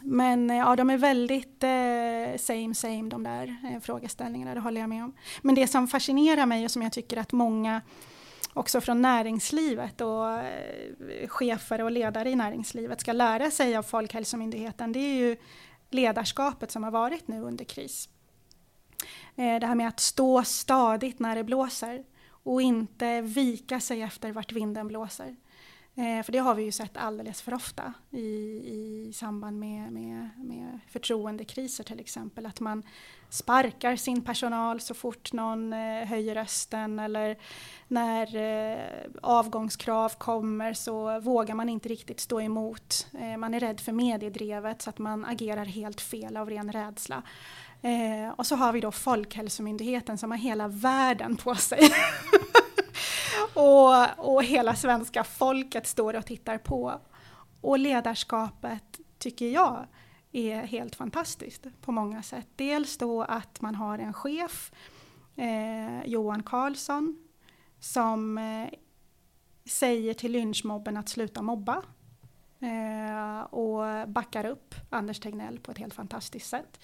Men ja, de är väldigt eh, same same de där eh, frågeställningarna, det håller jag med om. Men det som fascinerar mig och som jag tycker att många också från näringslivet och eh, chefer och ledare i näringslivet ska lära sig av Folkhälsomyndigheten, det är ju ledarskapet som har varit nu under kris. Eh, det här med att stå stadigt när det blåser och inte vika sig efter vart vinden blåser. Eh, för det har vi ju sett alldeles för ofta i, i samband med, med, med förtroendekriser till exempel. Att man sparkar sin personal så fort någon eh, höjer rösten eller när eh, avgångskrav kommer så vågar man inte riktigt stå emot. Eh, man är rädd för mediedrevet så att man agerar helt fel av ren rädsla. Eh, och så har vi då Folkhälsomyndigheten som har hela världen på sig. och, och hela svenska folket står och tittar på. Och ledarskapet, tycker jag, är helt fantastiskt på många sätt. Dels då att man har en chef, eh, Johan Karlsson, som eh, säger till lynchmobben att sluta mobba eh, och backar upp Anders Tegnell på ett helt fantastiskt sätt.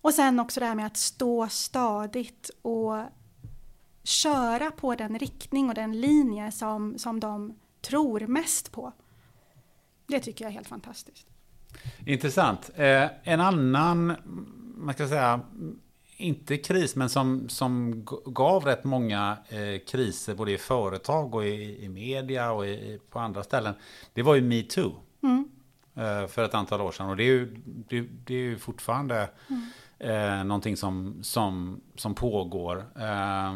Och sen också det här med att stå stadigt och köra på den riktning och den linje som, som de tror mest på. Det tycker jag är helt fantastiskt. Intressant. Eh, en annan, man ska säga, inte kris, men som, som gav rätt många eh, kriser både i företag och i, i media och i, på andra ställen. Det var ju metoo. Mm. eh, för ett antal år sedan. Och det är ju, det, det är ju fortfarande mm. eh, någonting som, som, som pågår. Eh,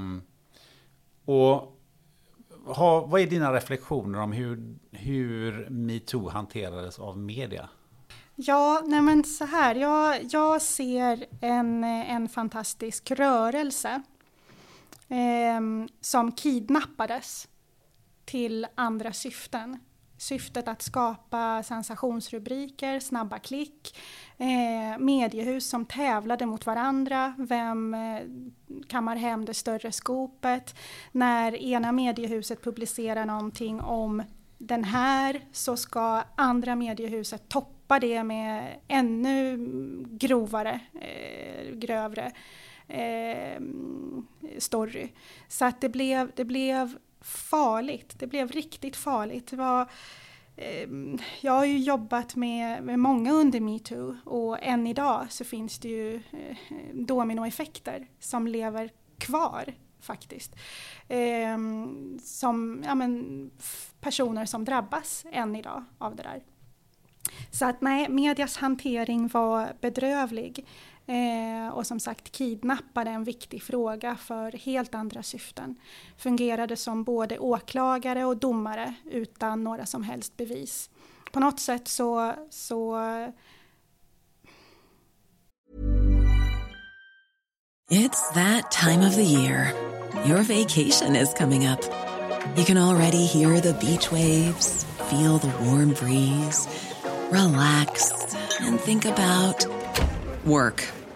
och ha, vad är dina reflektioner om hur, hur metoo hanterades av media? Ja, nej men så här, jag, jag ser en, en fantastisk rörelse eh, som kidnappades till andra syften. Syftet att skapa sensationsrubriker, snabba klick, eh, mediehus som tävlade mot varandra. Vem eh, kammar hem det större skopet? När ena mediehuset publicerar någonting om den här så ska andra mediehuset toppa det med ännu grovare, eh, grövre eh, story. Så att det blev, det blev farligt. Det blev riktigt farligt. Det var, eh, jag har ju jobbat med, med många under metoo och än idag så finns det ju eh, dominoeffekter som lever kvar faktiskt. Eh, som ja, men, personer som drabbas än idag av det där. Så att nej, medias hantering var bedrövlig. Eh, och som sagt kidnappade en viktig fråga för helt andra syften. Fungerade som både åklagare och domare utan några som helst bevis. På något sätt så, så It's that time of the year. Your vacation is coming up. You can already hear the beach waves, feel the warm breeze, relax and think about work.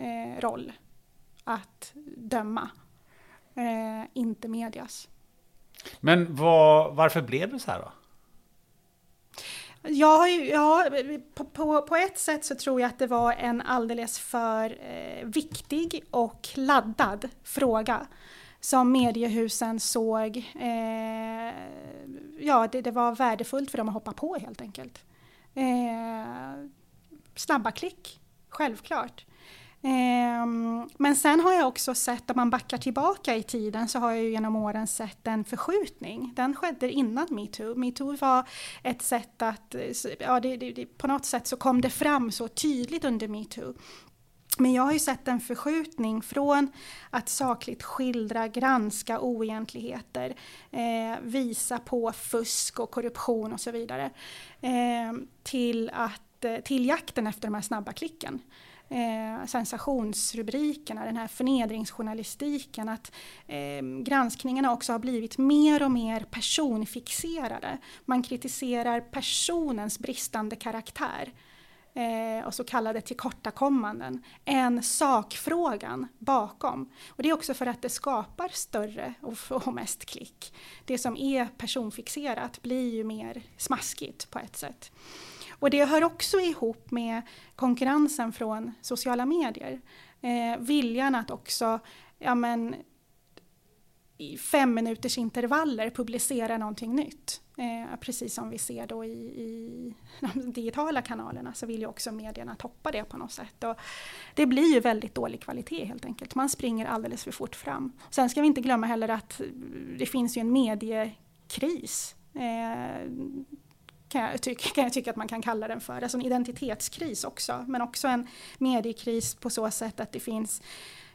eh, roll att döma, eh, inte medias. Men vad, varför blev det så här då? Ja, ja på, på, på, ett sätt så tror jag att det var en alldeles för eh, viktig och laddad fråga som mediehusen såg, eh, ja det, det, var värdefullt för dem att hoppa på helt enkelt. Eh, snabba klick, självklart. Ehm, men sen har jag också sett, om man backar tillbaka i tiden, så har jag ju genom åren sett en förskjutning. Den skedde innan metoo. Metoo var ett sätt att, ja det, det, på något sätt så kom det fram så tydligt under metoo. Men jag har ju sett en förskjutning från att sakligt skildra, granska oegentligheter, eh, visa på fusk och korruption och så vidare, eh, till, att, eh, till jakten efter de här snabba klicken eh, sensationsrubrikerna, den här förnedringsjournalistiken, att eh, granskningarna också har blivit mer och mer personfixerade. Man kritiserar personens bristande karaktär eh, och så kallade tillkortakommanden än sakfrågan bakom. Och det är också för att det skapar större och, och mest klick. Det som är personfixerat blir ju mer smaskigt på ett sätt. Och det hör också ihop med konkurrensen från sociala medier. Eh, viljan att också ja, men, i fem minuters intervaller publicera någonting nytt. Eh, precis som vi ser då i, i, de digitala kanalerna så vill ju också medierna toppa det på något sätt. Och det blir ju väldigt dålig kvalitet helt enkelt. Man springer alldeles för fort fram. Sen ska vi inte glömma heller att det finns ju en mediekris. Eh, kan jag, tycka, kan jag tycka att man kan kalla den för. Alltså en identitetskris också, men också en mediekris på så sätt att det finns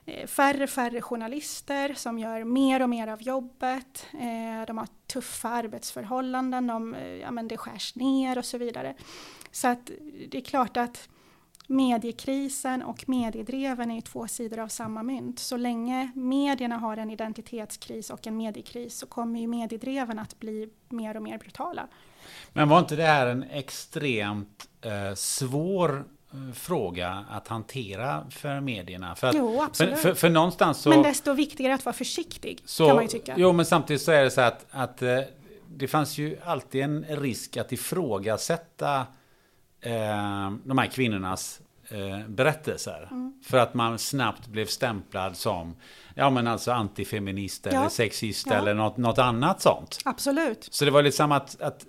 eh, färre färre journalister som gör mer och mer av jobbet. Eh, de har tuffa arbetsförhållanden, de, eh, ja, men det skärs ner och så vidare. Så att det är klart att mediekrisen och mediedreven är två sidor av samma mynt. Så länge medierna har en identitetskris och en mediekris så kommer ju mediedreven att bli mer och mer brutala. Men var inte det här en extremt eh, svår fråga att hantera för medierna. För, att, jo, absolut. För, för, för, någonstans så... Men desto viktigare att vara försiktig, så, kan man ju tycka. Jo, men samtidigt så är det så att, att eh, det fanns ju alltid en risk att ifrågasätta eh, de här kvinnornas eh, berättelser. Mm. För att man snabbt blev stämplad som ja, men alltså antifeminist ja. eller sexist ja. eller något, något annat sånt. Absolut. Så det var liksom att, att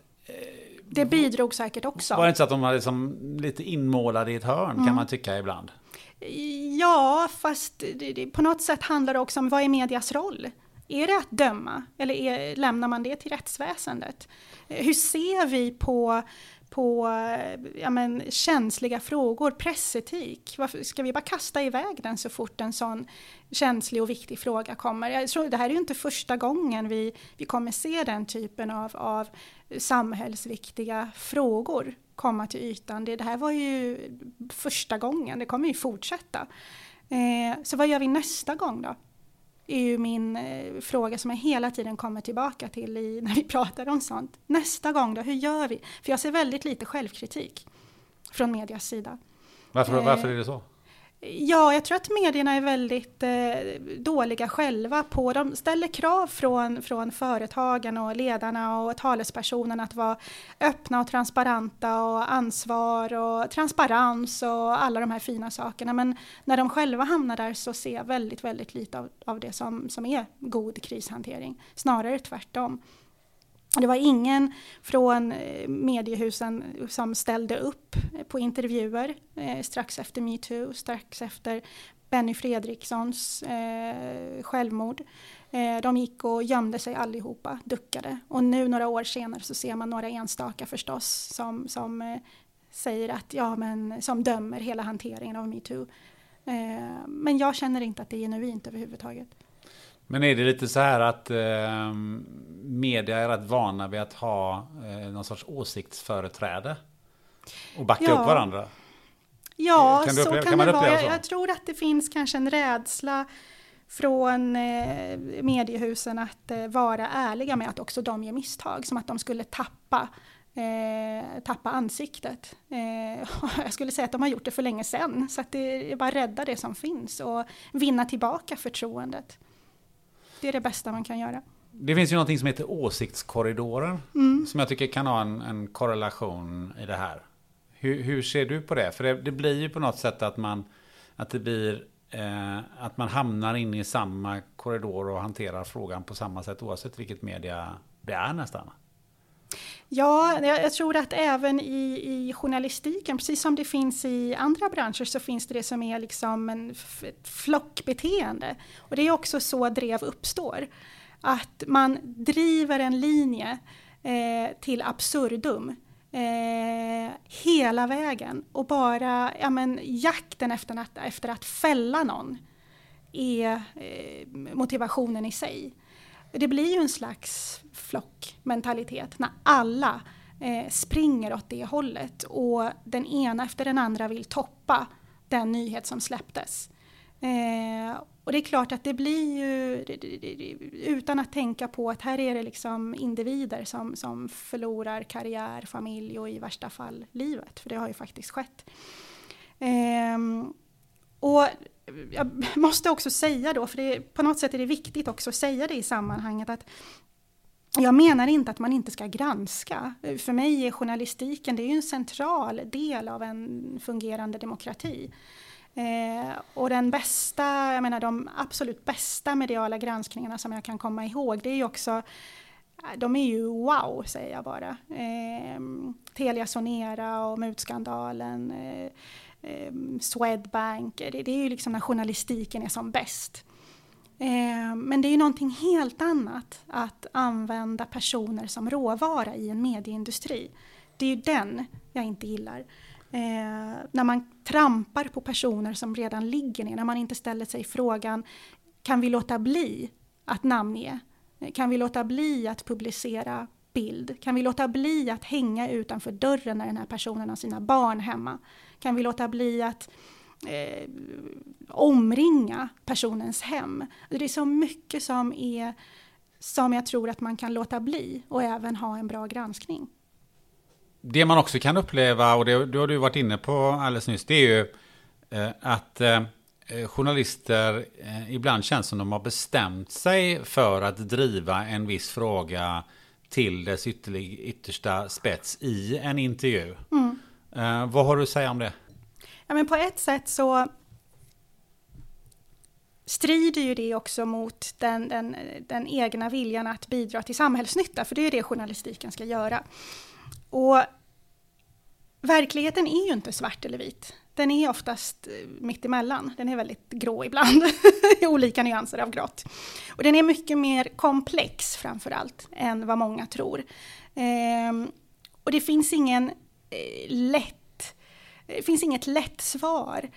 det bidrog säkert också. Var det inte så att de var liksom lite inmålade i ett hörn mm. kan man tycka ibland? Ja, fast det, det, på något sätt handlar det också om vad är medias roll? Är det att döma eller är, lämnar man det till rättsväsendet? Hur ser vi på på ja, men, känsliga frågor, pressetik. Varför ska vi bara kasta iväg den så fort en sån känslig och viktig fråga kommer? Jag tror det här är ju inte första gången vi, vi kommer se den typen av, av samhällsviktiga frågor komma till ytan. Det, det här var ju första gången, det kommer ju fortsätta. Eh, så vad gör vi nästa gång då? Är ju min eh, fråga som jag hela tiden kommer tillbaka till i, när vi pratar om sånt. Nästa gång då, hur gör vi? För jag ser väldigt lite självkritik från medias sida. Varför, varför är det så? Ja, jag tror att medierna är väldigt eh, dåliga själva på, de ställer krav från, från företagen och ledarna och talespersonerna att vara öppna och transparenta och ansvar och transparens och alla de här fina sakerna. Men när de själva hamnar där så ser jag väldigt, väldigt lite av, av det som, som är god krishantering. Snarare tvärtom. Det var ingen från eh, mediehusen som ställde upp eh, på intervjuer eh, strax efter metoo, strax efter Benny Fredrikssons eh, självmord. Eh, de gick och gömde sig allihopa, duckade. Och nu några år senare så ser man några enstaka förstås som, som eh, säger att, ja men, som dömer hela hanteringen av metoo. Men jag känner inte att det är genuint överhuvudtaget. Men är det lite så här att eh, media är rätt vana vid att ha eh, någon sorts åsiktsföreträde? Och backa ja. upp varandra? Ja, kan så kan, kan det vara. Jag, tror att det finns kanske en rädsla från eh, mediehusen att eh, vara ärliga med att också de gör misstag. Som att de skulle tappa, eh, tappa ansiktet. Eh, jag skulle säga att de har gjort det för länge sedan. Så att det är bara rädda det som finns och vinna tillbaka förtroendet. Det är det bästa man kan göra. Det finns ju någonting som heter åsiktskorridorer. Mm. Som jag tycker kan ha en, en korrelation i det här. Hur, hur, ser du på det? För det, det, blir ju på något sätt att man, att det blir, eh, att man hamnar inne i samma korridor och hanterar frågan på samma sätt oavsett vilket media det är nästan. Ja, jag, tror att även i, i journalistiken, precis som det finns i andra branscher, så finns det det som är liksom en flockbeteende. Och det är också så drev uppstår. Att man driver en linje eh, till absurdum. Eh, hela vägen och bara ja, men, jakten efter att, efter att fälla någon är eh, motivationen i sig. Det blir ju en slags flockmentalitet när alla eh, springer åt det hållet och den ena efter den andra vill toppa den nyhet som släpptes. Eh, och det är klart att det blir ju, utan att tänka på att här är det liksom individer som, som förlorar karriär, familj och i värsta fall livet, för det har ju faktiskt skett. Eh, och jag måste också säga då, för det, på något sätt är det viktigt också att säga det i sammanhanget, att jag menar inte att man inte ska granska. För mig är journalistiken det är en central del av en fungerande demokrati. Eh, och den bästa, jag menar de absolut bästa mediala granskningarna som jag kan komma ihåg, det är ju också de är ju wow, säger jag bara. Eh, Telia Sonera och mutskandalen, eh, eh, Swedbank, det, det, är ju liksom när journalistiken är som bäst. Eh, men det är ju någonting helt annat att använda personer som råvara i en medieindustri. Det är ju den jag inte gillar. Eh, när man trampar på personer som redan ligger ner, när man inte ställer sig frågan kan vi låta bli att namnge? Kan vi låta bli att publicera bild? Kan vi låta bli att hänga utanför dörren när den här personen har sina barn hemma? Kan vi låta bli att eh, omringa personens hem? Det är så mycket som är som jag tror att man kan låta bli och även ha en bra granskning. Det man också kan uppleva, och det, det har du varit inne på alldeles nyss, det är ju eh, att eh, journalister eh, ibland känns som de har bestämt sig för att driva en viss fråga till dess ytterlig, yttersta spets i en intervju. Mm. Eh, vad har du att säga om det? Ja, men på ett sätt så strider ju det också mot den, den, den egna viljan att bidra till samhällsnytta, för det är ju det journalistiken ska göra. Och verkligheten är ju inte svart eller vit. Den är oftast eh, mitt mittemellan. Den är väldigt grå ibland, i olika nyanser av grått. Och den är mycket mer komplex framför allt än vad många tror. Ehm, och det finns ingen Eh, lätt, det finns inget lätt svar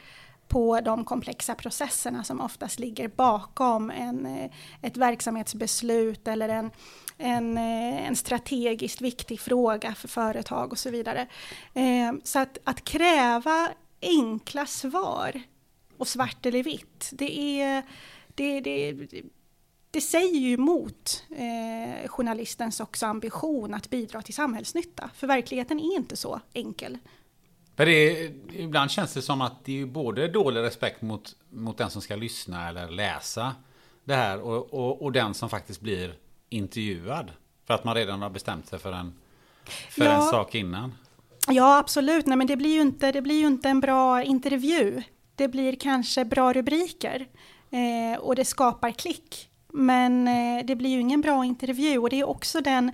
på de komplexa processerna som oftast ligger bakom en, eh, ett verksamhetsbeslut eller en, en, en strategiskt viktig fråga för företag och så vidare. Så att, att kräva enkla svar och svart eller vitt. Det, är, det, det, det säger ju emot eh, journalistens också ambition att bidra till samhällsnytta. För verkligheten är inte så enkel. För det ibland känns det som att det är både dålig respekt mot, mot den som ska lyssna eller läsa det här och, och, och den som faktiskt blir intervjuad. För att man redan har bestämt sig för en, för ja, en sak innan. Ja, absolut. Nej, men det blir, ju inte, det blir ju inte en bra intervju. Det blir kanske bra rubriker eh, och det skapar klick. Men eh, det blir ju ingen bra intervju och det är också den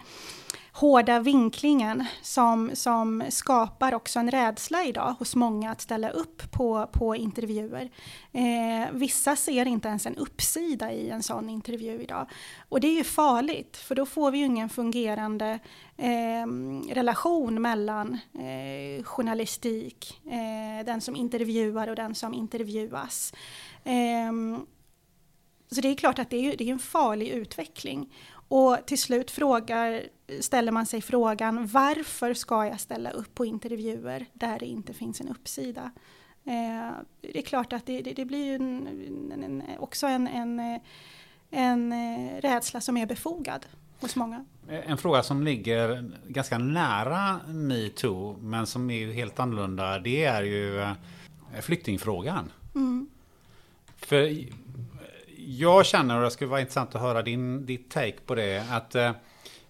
hårda vinklingen som, som skapar också en rädsla idag hos många att ställa upp på, på intervjuer. Eh, vissa ser inte ens en uppsida i en sån intervju idag. Och det är ju farligt, för då får vi ju ingen fungerande eh, relation mellan eh, journalistik, eh, den som intervjuar och den som intervjuas. Ehm, så det är klart att det är, det är en farlig utveckling. Och till slut frågar, ställer man sig frågan varför ska jag ställa upp på intervjuer där det inte finns en uppsida? Eh, det är klart att det, det, det blir ju en, en, också en, en, en eh, rädsla som är befogad hos många. En fråga som ligger ganska nära metoo men som är helt annorlunda det är ju eh, flyktingfrågan. Mm. För jag känner, och det skulle vara intressant att höra din, ditt take på det, att eh,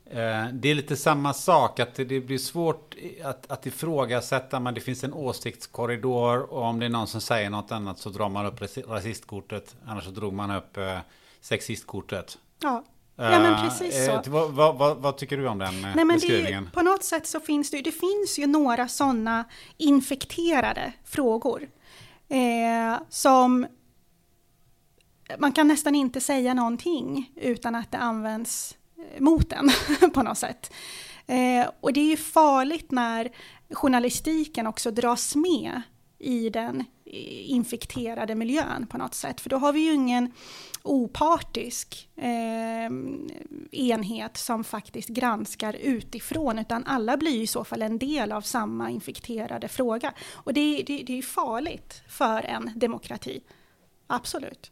eh, det är lite samma sak, att det blir svårt att, att ifrågasätta, men det finns en åsiktskorridor och om det är någon som säger något annat så drar man upp rasistkortet, annars så drog man upp eh, sexistkortet. Ja. Ja men precis så. Eh, vad, vad, vad, vad, tycker du om den Nej, men beskrivningen? Det, på något sätt så finns det, det finns ju några sådana infekterade frågor. Eh, som man kan nästan inte säga någonting utan att det används eh, mot en på något sätt. Eh, och det är ju farligt när journalistiken också dras med i den eh, infekterade miljön på något sätt. För då har vi ju ingen opartisk eh, enhet som faktiskt granskar utifrån, utan alla blir i så fall en del av samma infekterade fråga. Och det, det, det är farligt för en demokrati. Absolut.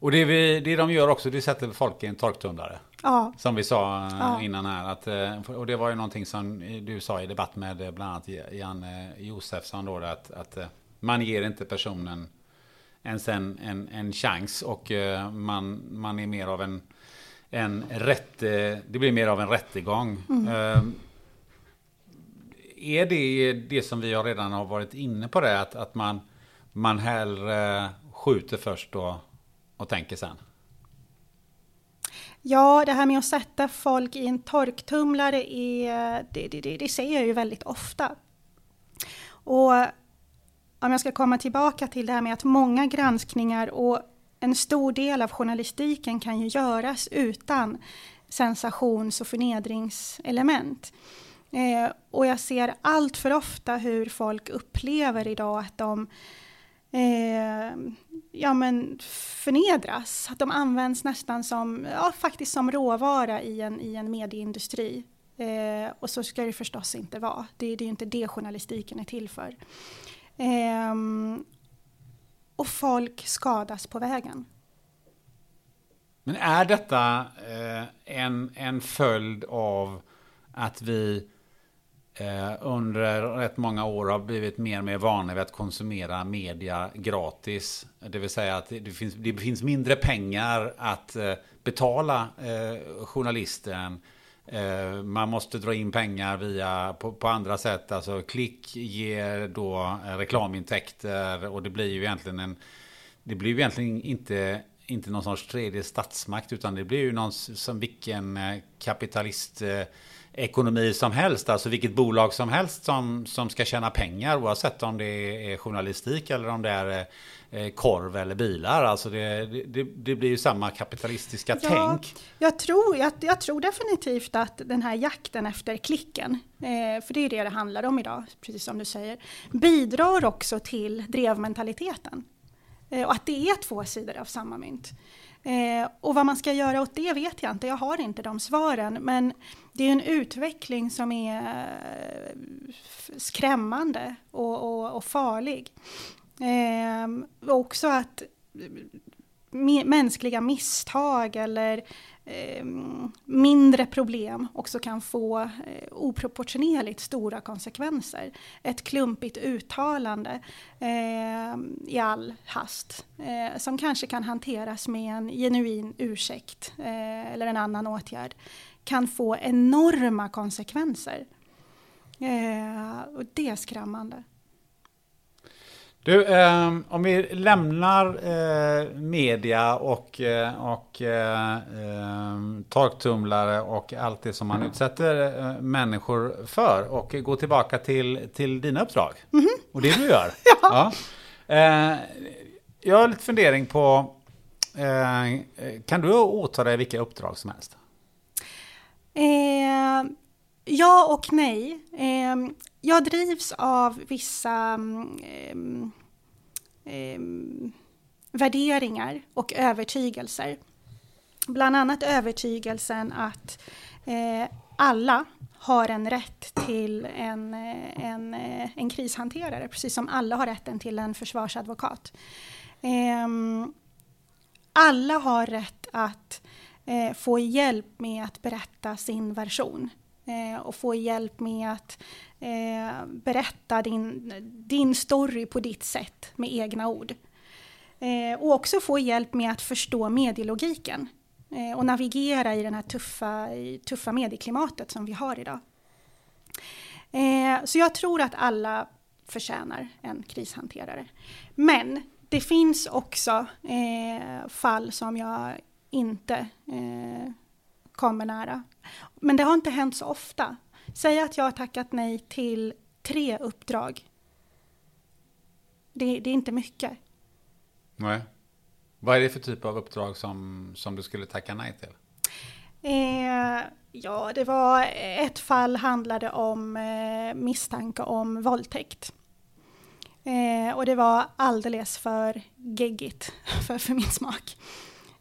Och det, vi, det de gör också, det sätter folk i en torktumlare. Ja. Som vi sa eh, ja. innan här. Att, eh, och det var ju någonting som du sa i debatt med eh, bland annat Jan Josefsson. Då, att, att man ger inte personen ens en, en, en chans. Och man, man är mer av en, en rätt, det blir mer av en rättegång. Mm. Är det det som vi redan har varit inne på det? Att, att man, man hellre skjuter först och och tänker sen? Ja, det här med att sätta folk i en torktumlare, är, det, det, det ser jag ju väldigt ofta. Och om jag ska komma tillbaka till det här med att många granskningar och en stor del av journalistiken kan ju göras utan sensations och förnedringselement. Eh, och jag ser allt för ofta hur folk upplever idag att de eh, ja, men förnedras. Att de används nästan som, ja, faktiskt som råvara i en, i en medieindustri. Eh, och så ska det förstås inte vara. Det, det är ju inte det journalistiken är till för. Eh, och folk skadas på vägen. Men är detta eh, en, en följd av att vi eh, under rätt många år har blivit mer och mer vana vid att konsumera media gratis? Det vill säga att det finns, det finns mindre pengar att eh, betala eh, journalisten Eh, man måste dra in pengar via på, på, andra sätt. Alltså klick ger då eh, reklamintäkter och det blir ju egentligen en... Det blir ju egentligen inte, inte någon sorts tredje statsmakt utan det blir ju någon som vilken eh, kapitalist eh, ekonomi som helst, alltså vilket bolag som helst som, som ska tjäna pengar oavsett om det är journalistik eller om det är eh, korv eller bilar. Alltså det, det, det blir ju samma kapitalistiska ja, tänk. Jag tror, jag, jag, tror definitivt att den här jakten efter klicken, eh, för det är det det handlar om idag, precis som du säger, bidrar också till drevmentaliteten. Eh, och att det är två sidor av samma mynt. Eh, och vad man ska göra åt det vet jag inte, jag har inte de svaren. Men det är en utveckling som är eh, skrämmande och, och, och farlig. Eh, också att mänskliga misstag eller eh, mindre problem också kan få eh, oproportionerligt stora konsekvenser. Ett klumpigt uttalande eh, i all hast eh, som kanske kan hanteras med en genuin ursäkt eh, eller en annan åtgärd kan få enorma konsekvenser. Eh, och det är skrämmande. Du, eh, om vi lämnar eh, media och, eh, och eh, ehm, torktumlare och allt det som man utsätter eh, människor för och går tillbaka till, till dina uppdrag mm -hmm. och det du gör. ja. ja. Eh, jag har lite fundering på, kan du åta dig vilka uppdrag som helst? Eh, ja och nej. Eh, jag drivs av vissa mm, eh, eh, värderingar och övertygelser. Bland annat övertygelsen att eh, alla har en rätt till en, eh, en, eh, en krishanterare, precis som alla har rätten till en försvarsadvokat. Ehm, alla har rätt att eh, få hjälp med att berätta sin version eh, och få hjälp med att eh, berätta din, din story på ditt sätt med egna ord. Eh, och också få hjälp med att förstå medielogiken eh, och navigera i det här tuffa, tuffa medieklimatet som vi har idag. Eh, så jag tror att alla förtjänar en krishanterare. Men det finns också eh, fall som jag inte eh, kommer nära. Men det har inte hänt så ofta. Säg att jag har tackat nej till tre uppdrag. Det, det, är inte mycket. Nej. Vad är det för typ av uppdrag som, som du skulle tacka nej till? Eh, ja, det var ett fall handlade om eh, misstanke om våldtäkt. Eh, och det var alldeles för geggigt för, för min smak.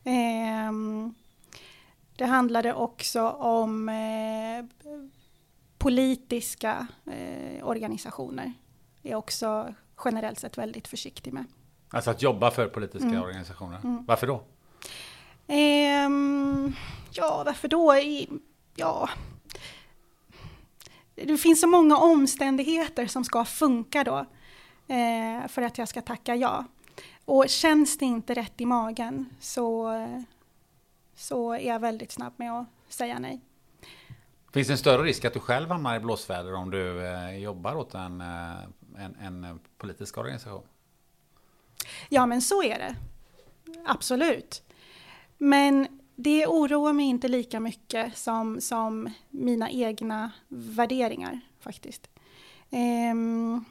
Eh, det handlade också om eh, politiska eh, organisationer är också generellt sett väldigt försiktig med. Alltså att jobba för politiska mm. organisationer. Mm. Varför då? Eh, ja, varför då? Ja, det finns så många omständigheter som ska funka då eh, för att jag ska tacka ja. Och känns det inte rätt i magen så, så är jag väldigt snabb med att säga nej. Finns det en större risk att du själv hamnar i blåsväder om du eh, jobbar åt en, eh, en, en, politisk organisation? Ja, men så är det. Absolut. Men det oroar mig inte lika mycket som, som mina egna värderingar faktiskt. Um,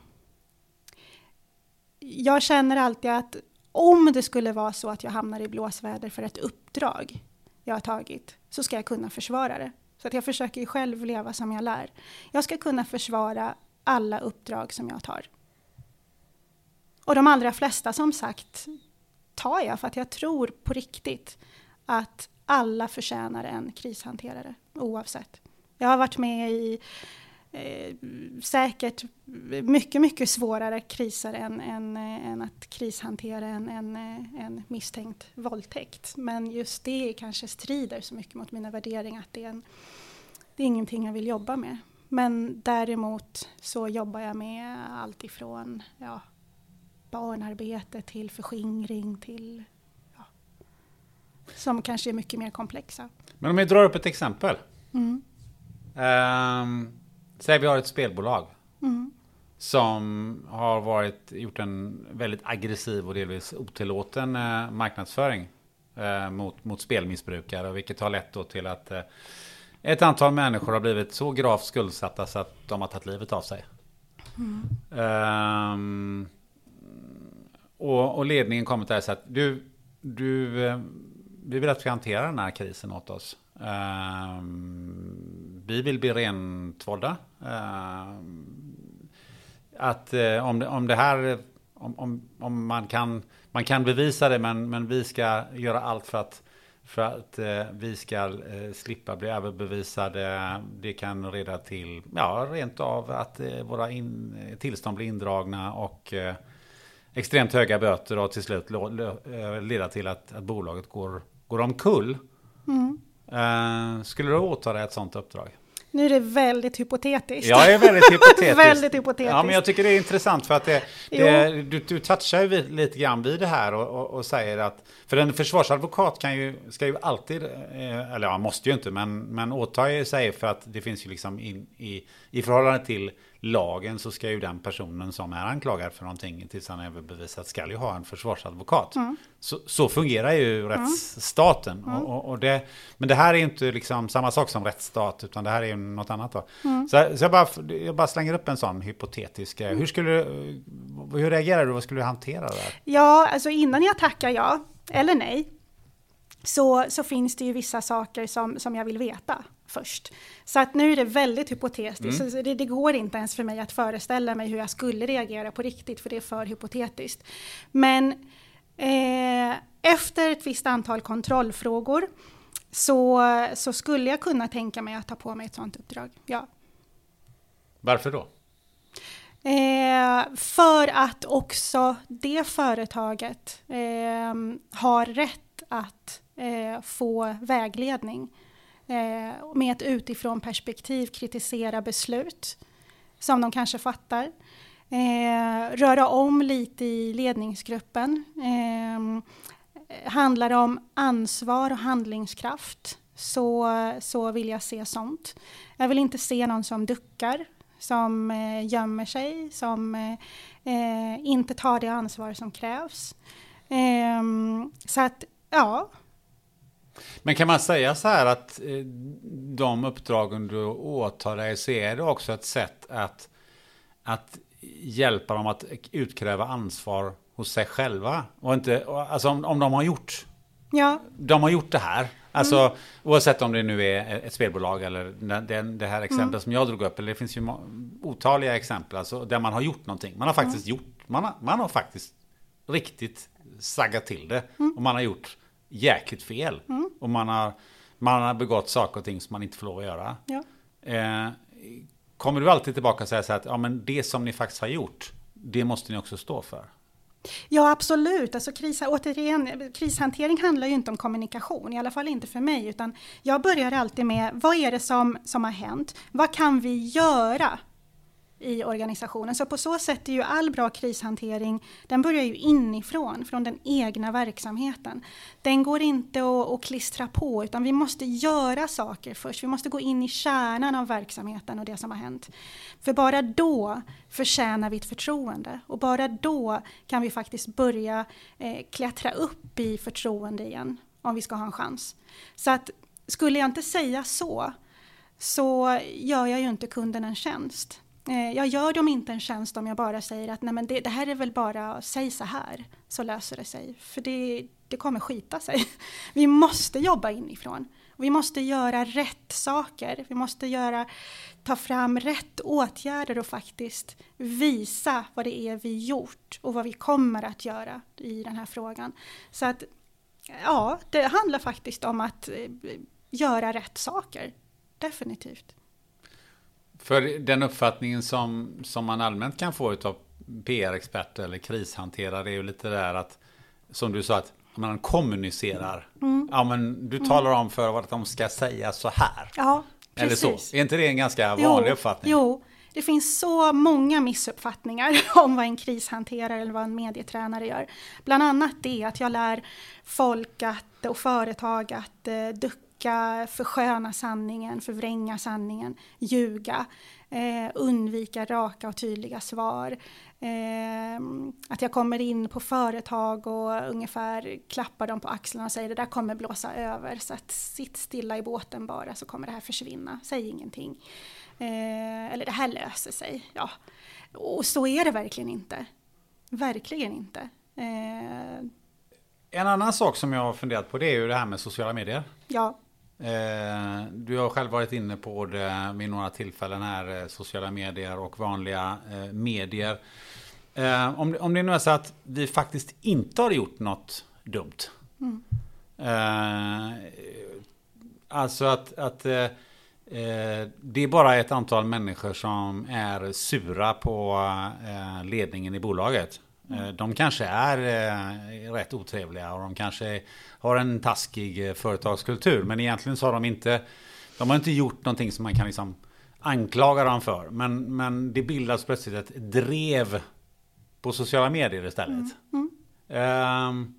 jag känner alltid att om det skulle vara så att jag hamnar i blåsväder för ett uppdrag jag har tagit, så ska jag kunna försvara det. Så att jag försöker ju själv leva som jag lär. Jag ska kunna försvara alla uppdrag som jag tar. Och de allra flesta som sagt tar jag för att jag tror på riktigt att alla förtjänar en krishanterare oavsett. Jag har varit med i eh, säkert mycket, mycket svårare kriser än, än, än att krishantera en, en, en, misstänkt våldtäkt. Men just det kanske strider så mycket mot mina värderingar att det är, en, det är ingenting jag vill jobba med. Men däremot så jobbar jag med allt ifrån ja, barnarbete till förskingring till ja, som kanske är mycket mer komplexa. Men om vi drar upp ett exempel. Mm. Um, säg vi har ett spelbolag. Mm. Som har varit, gjort en väldigt aggressiv och delvis otillåten eh, marknadsföring eh, mot, mot spelmissbrukare. Vilket har lett då till att eh, ett antal människor har blivit så gravt skuldsatta så att de har tagit livet av sig. Mm. Um, och, och, ledningen kommer till så att du, du, eh, vi vill att du hanterar den här krisen åt oss. Um, vi vill bli rentvådda. Eh, att eh, om, det, om det här, om, om, om, man, kan, man kan bevisa det, men, men vi ska göra allt för att för att eh, vi ska slippa bli överbevisade. Det kan leda till, ja, rent av att våra in, tillstånd blir indragna och extremt höga böter och till slut leda till att, att bolaget går, går omkull. Mm. Eh, skulle du åta dig ett sådant uppdrag? Nu är det väldigt hypotetiskt. Ja, det är väldigt hypotetiskt. väldigt hypotetiskt. Ja, men jag tycker det är intressant för att det, det du, du touchar ju lite grann vid det här och, och, och, säger att för en försvarsadvokat kan ju, ska ju alltid, eh, eller ja, måste ju inte, men, men åta sig för att det finns ju liksom in, i, i förhållande till lagen så ska ju den personen som är anklagad för någonting tills han är överbevisad ska ju ha en försvarsadvokat. Mm. Så, så, fungerar ju mm. rättsstaten. Mm. Och, och, det, men det här är inte liksom samma sak som rättsstat utan det här är ju något annat. Då. Mm. Så, så jag, bara, jag bara slänger upp en sån hypotetisk. Mm. Hur, skulle, hur reagerar du? Vad skulle du hantera där? Ja, alltså innan jag tackar ja eller nej så, så finns det ju vissa saker som, som jag vill veta först. Så att nu är det väldigt hypotetiskt. Mm. Det, det, går inte ens för mig att föreställa mig hur jag skulle reagera på riktigt, för det är för hypotetiskt. Men eh, efter ett visst antal kontrollfrågor så, så skulle jag kunna tänka mig att ta på mig ett sådant uppdrag. Ja. Varför då? Eh, för att också det företaget eh, har rätt att eh, få vägledning eh, med ett utifrån perspektiv kritisera beslut som de kanske fattar. Eh, röra om lite i ledningsgruppen. Eh, handlar det om ansvar och handlingskraft så, så vill jag se sånt. Jag vill inte se någon som duckar, som eh, gömmer sig, som eh, eh inte tar det ansvar som krävs. Eh, så att, ja, men kan man säga så här att eh, de uppdragen du åtar dig så är det också ett sätt att, att hjälpa dem att utkräva ansvar hos sig själva? Och inte, alltså om, om de har gjort Ja. De har gjort det här. Alltså mm. oavsett om det nu är ett spelbolag eller det, det här exemplet mm. som jag drog upp. Eller det finns ju otaliga exempel alltså, där man har gjort någonting. Man har faktiskt mm. gjort, man har, man har faktiskt riktigt saggat till det. Mm. Och man har gjort jäkligt fel. Mm. Och man har, man har begått saker och ting som man inte får lov att göra. Ja. Eh, kommer du alltid tillbaka och säga så att ja, men det som ni faktiskt har gjort, det måste ni också stå för? Ja, absolut. Alltså, kris, återigen, krishantering handlar ju inte om kommunikation, i alla fall inte för mig, utan jag börjar alltid med vad är det som, som har hänt? Vad kan vi göra i organisationen. Så på så sätt är ju all bra krishantering, den börjar ju inifrån, från den egna verksamheten. Den går inte att, att klistra på, utan vi måste göra saker först. Vi måste gå in i kärnan av verksamheten och det som har hänt. För bara då förtjänar vi ett förtroende och bara då kan vi faktiskt börja eh, klättra upp i förtroende igen. om vi ska ha en chans. Så att skulle jag inte säga så, så gör jag ju inte kunden en tjänst. Eh, jag gör dem inte en tjänst om jag bara säger att Nej, men det, det här är väl bara, säg så här, så löser det sig. För det, det kommer skita sig. Vi måste jobba inifrån. Vi måste göra rätt saker. Vi måste göra, ta fram rätt åtgärder och faktiskt visa vad det är vi gjort och vad vi kommer att göra i den här frågan. Så att ja, det handlar faktiskt om att eh, göra rätt saker. Definitivt. För den uppfattningen som, som man allmänt kan få av PR-experter eller krishanterare är ju lite där att, som du sa, att man kommunicerar. Mm. Ja, men du mm. talar om för att de ska säga så här. Ja, precis. Eller så. Är inte det en ganska vanlig jo, uppfattning? Jo, det finns så många missuppfattningar om vad en krishanterare eller vad en medietränare gör. Bland annat det att jag lär folk att, och företag att eh, ducka försöka försköna sanningen, förvränga sanningen, ljuga, eh, undvika raka och tydliga svar. Eh, att jag kommer in på företag och ungefär klappar dem på axlarna och säger det där kommer blåsa över så att sitt stilla i båten bara så kommer det här försvinna, säg ingenting. Eh, eller det här löser sig. Ja. Och så är det verkligen inte. Verkligen inte. Eh, en annan sak som jag har funderat på det är ju det här med sociala medier. Ja. Eh, du har själv varit inne på det vid några tillfällen här, eh, sociala medier och vanliga eh, medier. Om, om det nu är så att vi faktiskt inte har gjort något dumt. Mm. Alltså att, att det är bara ett antal människor som är sura på ledningen i bolaget. Mm. De kanske är rätt otrevliga och de kanske har en taskig eh, företagskultur. Men egentligen så har de inte, de har inte gjort någonting som man kan liksom anklaga dem för. Men, men det bildas plötsligt ett drev på sociala medier istället. Mm. Mm. Um,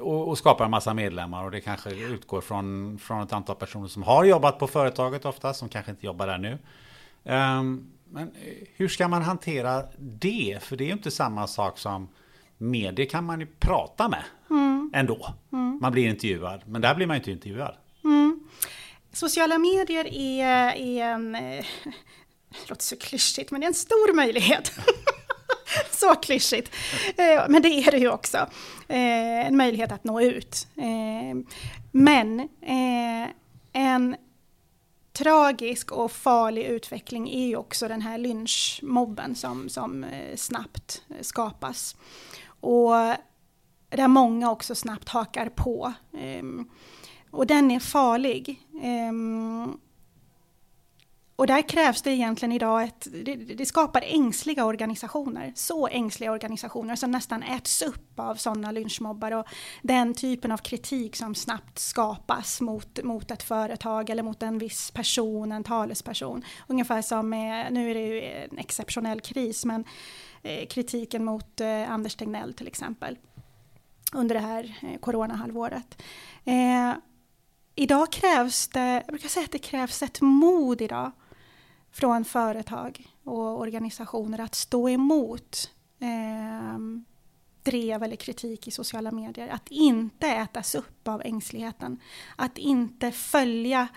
och, och, skapar en massa medlemmar och det kanske utgår från, från ett antal personer som har jobbat på företaget ofta, som kanske inte jobbar där nu. Um, men hur ska man hantera det? För det är ju inte samma sak som medier kan man ju prata med mm. ändå. Mm. Man blir intervjuad, men där blir man inte intervjuad. Mm. Sociala medier är, är en, eh, det låter så klyschigt, men det är en stor möjlighet. så klyschigt. Eh, men det är det ju också. Eh, en möjlighet att nå ut. Men en tragisk och farlig utveckling är ju också den här lynchmobben som, som eh, snabbt eh, skapas. Och där många också snabbt hakar på. Ehm, och den är farlig. Ehm, och där krävs det egentligen idag ett, det, det, skapar ängsliga organisationer, så ängsliga organisationer som nästan äts upp av sådana lynchmobbar och den typen av kritik som snabbt skapas mot, mot ett företag eller mot en viss person, en talesperson. Ungefär som med, nu är det ju en exceptionell kris, men eh, kritiken mot eh, Anders Tegnell till exempel under det här eh, coronahalvåret. Eh, idag krävs det, jag brukar säga att det krävs ett mod idag från företag och organisationer att stå emot eh, drev eller kritik i sociala medier. Att inte ätas upp av ängsligheten. Att inte följa,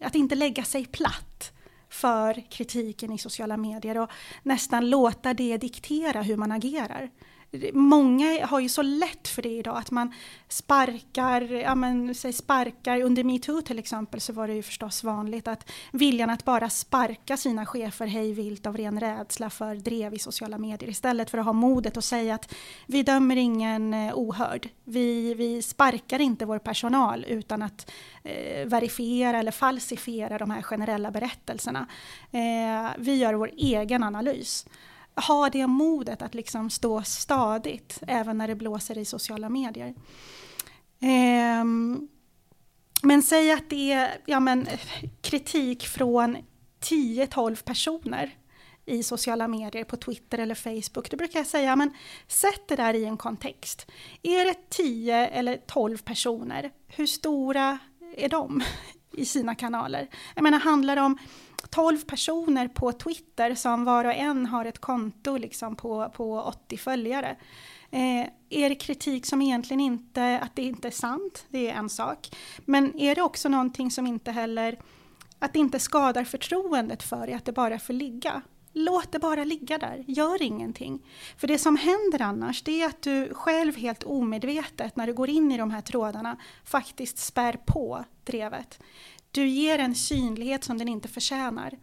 att inte lägga sig platt för kritiken i sociala medier och nästan låta det diktera hur man agerar många har ju så lätt för det idag att man sparkar, ja men säg sparkar, under metoo till exempel så var det ju förstås vanligt att viljan att bara sparka sina chefer hej vilt av ren rädsla för drev i sociala medier istället för att ha modet att säga att vi dömer ingen eh, ohörd. Vi, vi sparkar inte vår personal utan att eh, verifiera eller falsifiera de här generella berättelserna. Eh, vi gör vår egen analys ha det modet att liksom stå stadigt även när det blåser i sociala medier. Um, men säg att det är ja, men, kritik från 10-12 personer i sociala medier, på Twitter eller Facebook. Då brukar jag säga, men sätt det där i en kontext. Är det 10 eller 12 personer, hur stora är de i sina kanaler? Jag menar, handlar det om 12 personer på Twitter som var och en har ett konto liksom på, på 80 följare. Eh, är det kritik som egentligen inte, att det inte är sant, det är en sak. Men är det också någonting som inte heller, att det inte skadar förtroendet för dig, att det bara får ligga? Låt det bara ligga där, gör ingenting. För det som händer annars, det är att du själv helt omedvetet, när du går in i de här trådarna, faktiskt spär på drevet. Du ger en synlighet som den inte förtjänar.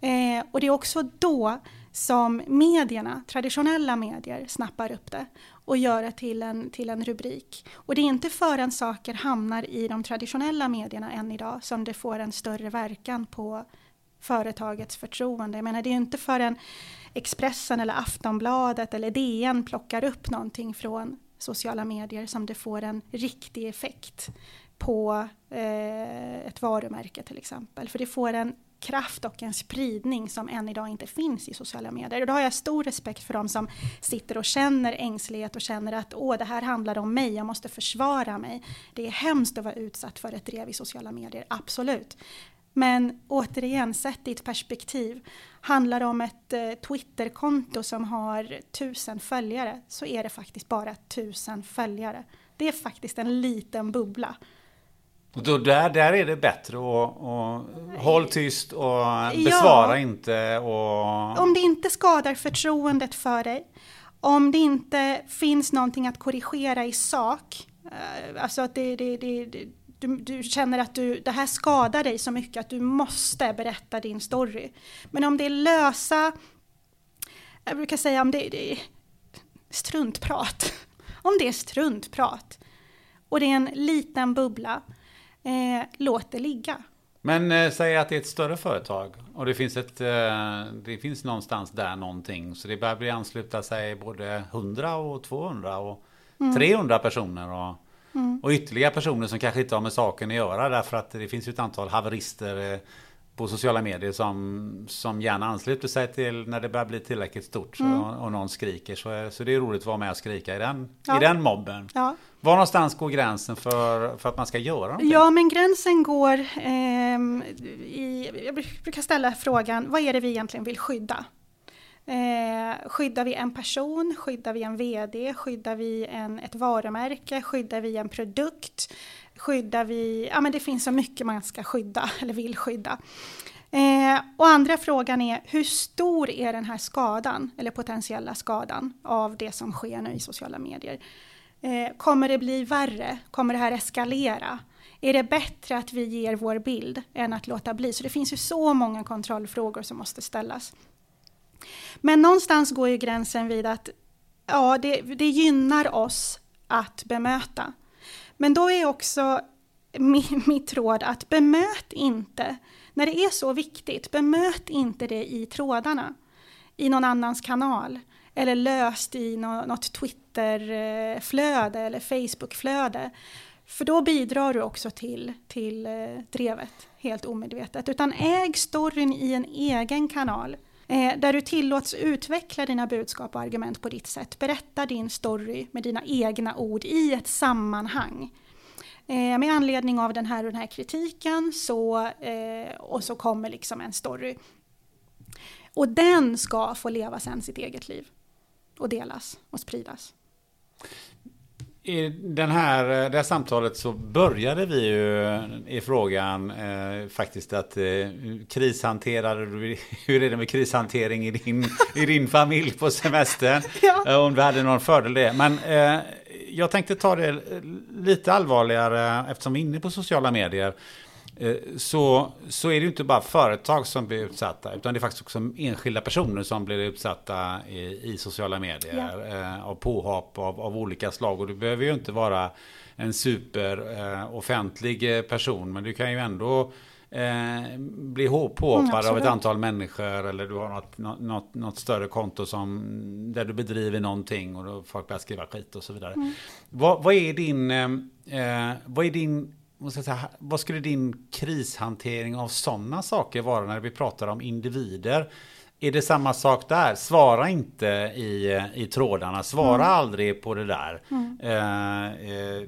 Eh, och det är också då som medierna, traditionella medier, snappar upp det och gör det till en, till en rubrik. Och det är inte förrän saker hamnar i de traditionella medierna än idag som det får en större verkan på företagets förtroende. Jag menar, det är inte förrän Expressen eller Aftonbladet eller DN plockar upp någonting från sociala medier som det får en riktig effekt på eh, ett varumärke till exempel. För det får en kraft och en spridning som än idag inte finns i sociala medier. Och då har jag stor respekt för de som sitter och känner ängslighet och känner att åh, det här handlar om mig, jag måste försvara mig. Det är hemskt att vara utsatt för ett drev i sociala medier, absolut. Men återigen, sett i ett perspektiv, handlar det om ett eh, Twitterkonto som har tusen följare så är det faktiskt bara tusen följare. Det är faktiskt en liten bubbla. Och då, där, där är det bättre att och, håll tyst och besvara ja, inte. Och... Om det inte skadar förtroendet för dig, om det inte finns någonting att korrigera i sak, eh, alltså att det, det, det, du, du, känner att du, det här skadar dig så mycket att du måste berätta din story. Men om det är lösa, jag brukar säga om det, det är struntprat, om det är struntprat och det är en liten bubbla, eh, låt det ligga. Men eh, säg att det är ett större företag och det finns, ett, eh, det finns någonstans där någonting. Så det börjar bli ansluta sig både 100 och 200 och mm. 300 personer. Och, mm. och ytterligare personer som kanske inte har med saken att göra därför att det finns ju ett antal haverister eh, på sociala medier som, som gärna ansluter sig till när det börjar bli tillräckligt stort mm. och, och någon skriker. Så, så det är roligt att vara med och skrika i den, ja. i den mobben. Ja. Var någonstans går gränsen för, för att man ska göra någonting? Ja, men gränsen går eh, i... Jag brukar ställa frågan, vad är det vi egentligen vill skydda? Eh, skyddar vi en person? Skyddar vi en VD? Skyddar vi en, ett varumärke? Skyddar vi en produkt? Skyddar vi... Ja, men det finns så mycket man ska skydda, eller vill skydda. Eh, och andra frågan är, hur stor är den här skadan, eller potentiella skadan, av det som sker nu i sociala medier? Eh, kommer det bli värre? Kommer det här eskalera? Är det bättre att vi ger vår bild än att låta bli? Så det finns ju så många kontrollfrågor som måste ställas. Men någonstans går ju gränsen vid att ja, det, det gynnar oss att bemöta. Men då är också mitt, råd att bemöt inte, när det är så viktigt, bemöt inte det i trådarna, i någon annans kanal eller löst i något Twitterflöde eller Facebookflöde. För då bidrar du också till, till eh, drevet helt omedvetet. Utan äg storyn i en egen kanal. Eh, där du tillåts utveckla dina budskap och argument på ditt sätt. Berätta din story med dina egna ord i ett sammanhang. Eh, med anledning av den här och den här kritiken så, eh, och så kommer liksom en story. Och den ska få leva sen sitt eget liv och delas och spridas. I den här, det här samtalet så började vi ju i frågan eh, faktiskt att eh, krishanterar du, hur är det med krishantering i din, i din familj på semestern? Ja. Eh, om du hade någon fördel det. Men eh, jag tänkte ta det lite allvarligare eftersom vi är inne på sociala medier. Eh, så, så är det inte bara företag som blir utsatta, utan det är faktiskt också enskilda personer som blir utsatta i, i sociala medier ja. eh, av påhopp av, av, olika slag. Och du behöver ju inte vara en super eh, offentlig person, men du kan ju ändå eh, bli påhoppad mm, av ett antal människor eller du har något, något, något, större konto som, där du bedriver någonting och då folk börjar skriva skit och så vidare. Mm. Vad, vad, är din, eh, vad är din säga, vad skulle din krishantering av sådana saker vara när vi pratar om individer? Är det samma sak där? Svara inte i, i trådarna. Svara mm. aldrig på det där. Mm. Eh, eh,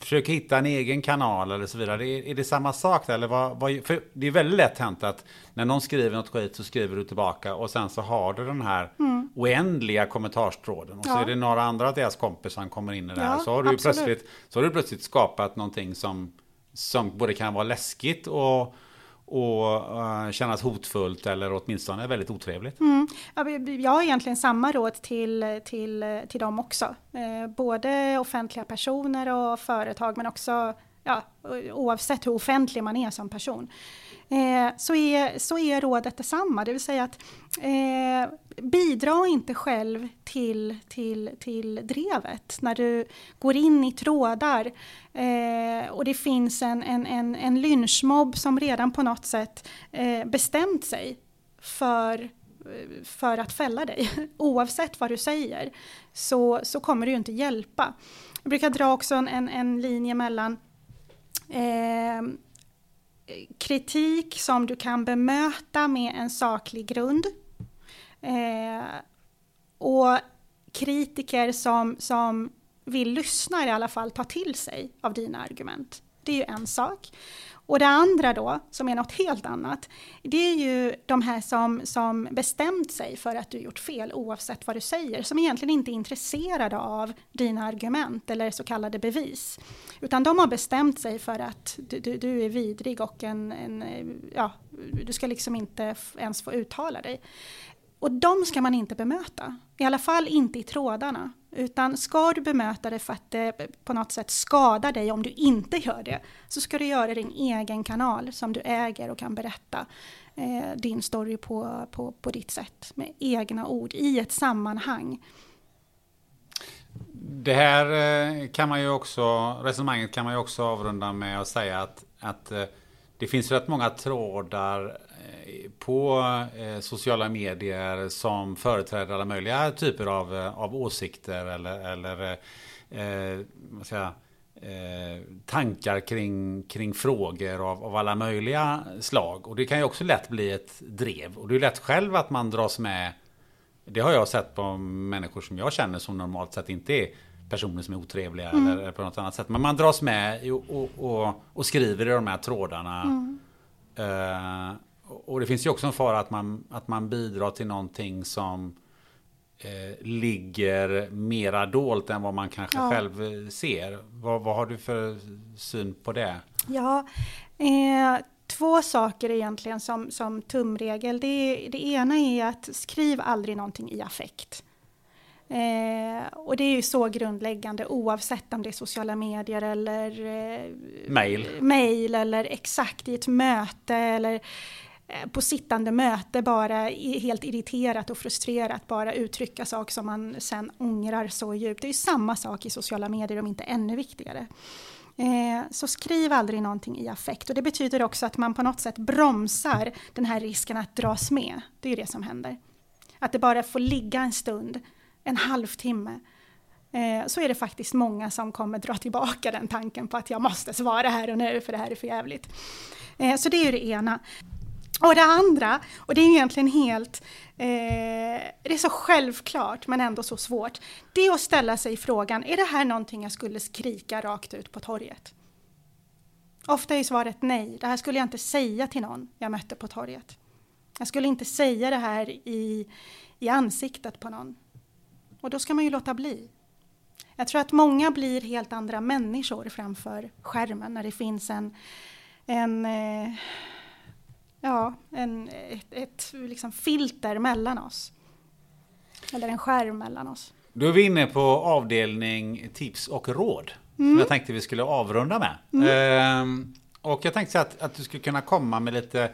försöker hitta en egen kanal eller så vidare. Är, är det samma sak där? Eller vad, vad, för det är väldigt lätt hänt att när någon skriver något skit så skriver du tillbaka och sen så har du den här mm. oändliga kommentarstråden. Och så är det några andra av deras kompisar som kommer in i det här. Ja, så, har du plötsligt, så har du plötsligt skapat någonting som, som både kan vara läskigt och och eh, uh, kännas hotfullt eller åtminstone väldigt otrevligt. Mm. Jag har egentligen samma råd till, till, till dem också. Eh, både offentliga personer och företag men också ja, oavsett hur offentlig man är som person. Eh, så, är, så är rådet detsamma, det vill säga att eh, bidra inte själv till, till, till drevet när du går in i trådar eh, och det finns en, en, en, en lynchmobb som redan på något sätt eh, bestämt sig för för att fälla dig. Oavsett vad du säger så, så kommer det ju inte hjälpa. Jag brukar dra också en, en, en linje mellan eh, kritik som du kan bemöta med en saklig grund. Eh, och kritiker som, som vill lyssna i alla fall ta till sig av dina argument. Det är ju en sak. Och det andra då, som är något helt annat, det är ju de här som, som bestämt sig för att du gjort fel oavsett vad du säger, som egentligen inte är intresserade av dina argument eller så kallade bevis. Utan de har bestämt sig för att du, du, du är vidrig och en, en, ja, du ska liksom inte ens få uttala dig. Och de ska man inte bemöta, i alla fall inte i trådarna. Utan ska du bemöta det för att det på något sätt skadar dig om du inte gör det, så ska du göra din egen kanal som du äger och kan berätta eh, din story på, på, på ditt sätt med egna ord i ett sammanhang. Det här eh, kan man ju också, resonemanget kan man ju också avrunda med att säga att, att eh, det finns rätt många trådar på eh, sociala medier som företräder alla möjliga typer av, eh, av åsikter eller, eller eh, säga, tankar kring, kring frågor av, av alla möjliga slag. Och det kan ju också lätt bli ett drev. Och det är lätt själv att man dras med det har jag sett på människor som jag känner som normalt sett inte är personer som är otrevliga mm. eller på något annat sätt. Men man dras med och, och, och, och skriver i de här trådarna. Mm. Uh, och det finns ju också en fara att man, att man bidrar till någonting som eh, ligger mera dolt än vad man kanske ja. själv eh, ser. Vad, vad har du för syn på det? Ja, eh, två saker egentligen som, som tumregel. Det, det ena är att skriv aldrig någonting i affekt. Eh, och det är ju så grundläggande oavsett om det är sociala medier eller eh, mail. mail eller exakt i ett möte eller Eh, på sittande möte bara helt irriterat och frustrerat bara uttrycka saker som man sen ångrar så djupt. Det är samma sak i sociala medier om inte ännu viktigare. Eh, så skriv aldrig någonting i affekt och det betyder också att man på något sätt bromsar den här risken att dras med. Det är ju det som händer. Att det bara får ligga en stund, en halvtimme. Eh, så är det faktiskt många som kommer dra tillbaka den tanken på att jag måste svara här och nu för det här är för jävligt. Så det är ju det ena. Och det andra, och det är egentligen helt, eh, det är så självklart men ändå så svårt, det är att ställa sig frågan, är det här någonting jag skulle skrika rakt ut på torget? Ofta är svaret nej, det här skulle jag inte säga till någon jag mötte på torget. Jag skulle inte säga det här i, i ansiktet på någon. Och då ska man ju låta bli. Jag tror att många blir helt andra människor framför skärmen när det finns en, en eh, ja, en, ett, ett liksom filter mellan oss. Eller en skärm mellan oss. Då är vi inne på avdelning tips och råd. Mm. Som jag tänkte vi skulle avrunda med. Mm. Ehm, och jag tänkte att, att du skulle kunna komma med lite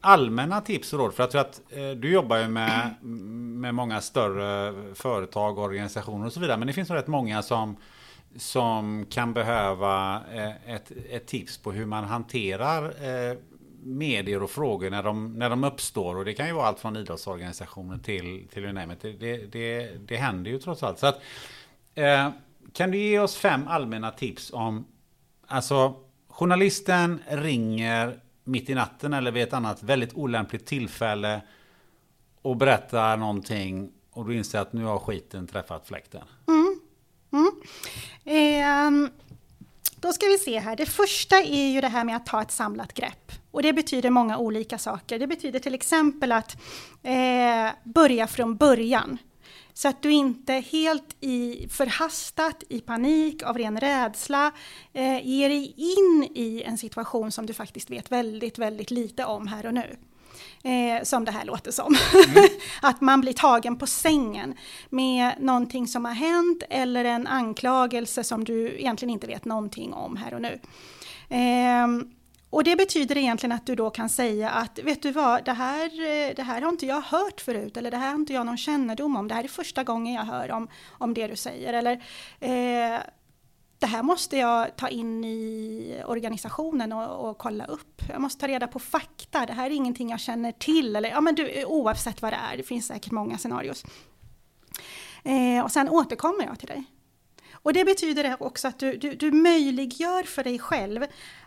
allmänna tips och råd. För jag tror att eh, du jobbar ju med, med många större företag, organisationer och så vidare. Men det finns nog rätt många som, som kan behöva eh, ett, ett tips på hur man hanterar eh, medier och frågor när de, när de uppstår. Och det kan ju vara allt från idrottsorganisationer till, till you. Det, det, det händer ju trots allt. Så att, eh, kan du ge oss fem allmänna tips om, alltså journalisten ringer mitt i natten eller vid ett annat väldigt olämpligt tillfälle och berättar någonting och du inser att nu har skiten träffat fläkten. Mm. Mm. Eh, då ska vi se här. Det första är ju det här med att ta ett samlat grepp. Och det betyder många olika saker. Det betyder till exempel att eh, börja från början. Så att du inte helt i förhastat, i panik, av ren rädsla eh, ger dig in i en situation som du faktiskt vet väldigt, väldigt lite om här och nu. Eh, som det här låter som. Mm. att man blir tagen på sängen med någonting som har hänt eller en anklagelse som du egentligen inte vet någonting om här och nu. Eh, och det betyder egentligen att du då kan säga att, vet du vad, det här, eh, det här har inte jag hört förut, eller det här har inte jag någon kännedom om, det här är första gången jag hör om, om det du säger, eller eh, det här måste jag ta in i organisationen och, och, kolla upp. Jag måste ta reda på fakta, det här är ingenting jag känner till, eller ja men du, oavsett vad det är, det finns säkert många scenarios. Eh, och sen återkommer jag till dig. Och det betyder också att du, du, du möjliggör för dig själv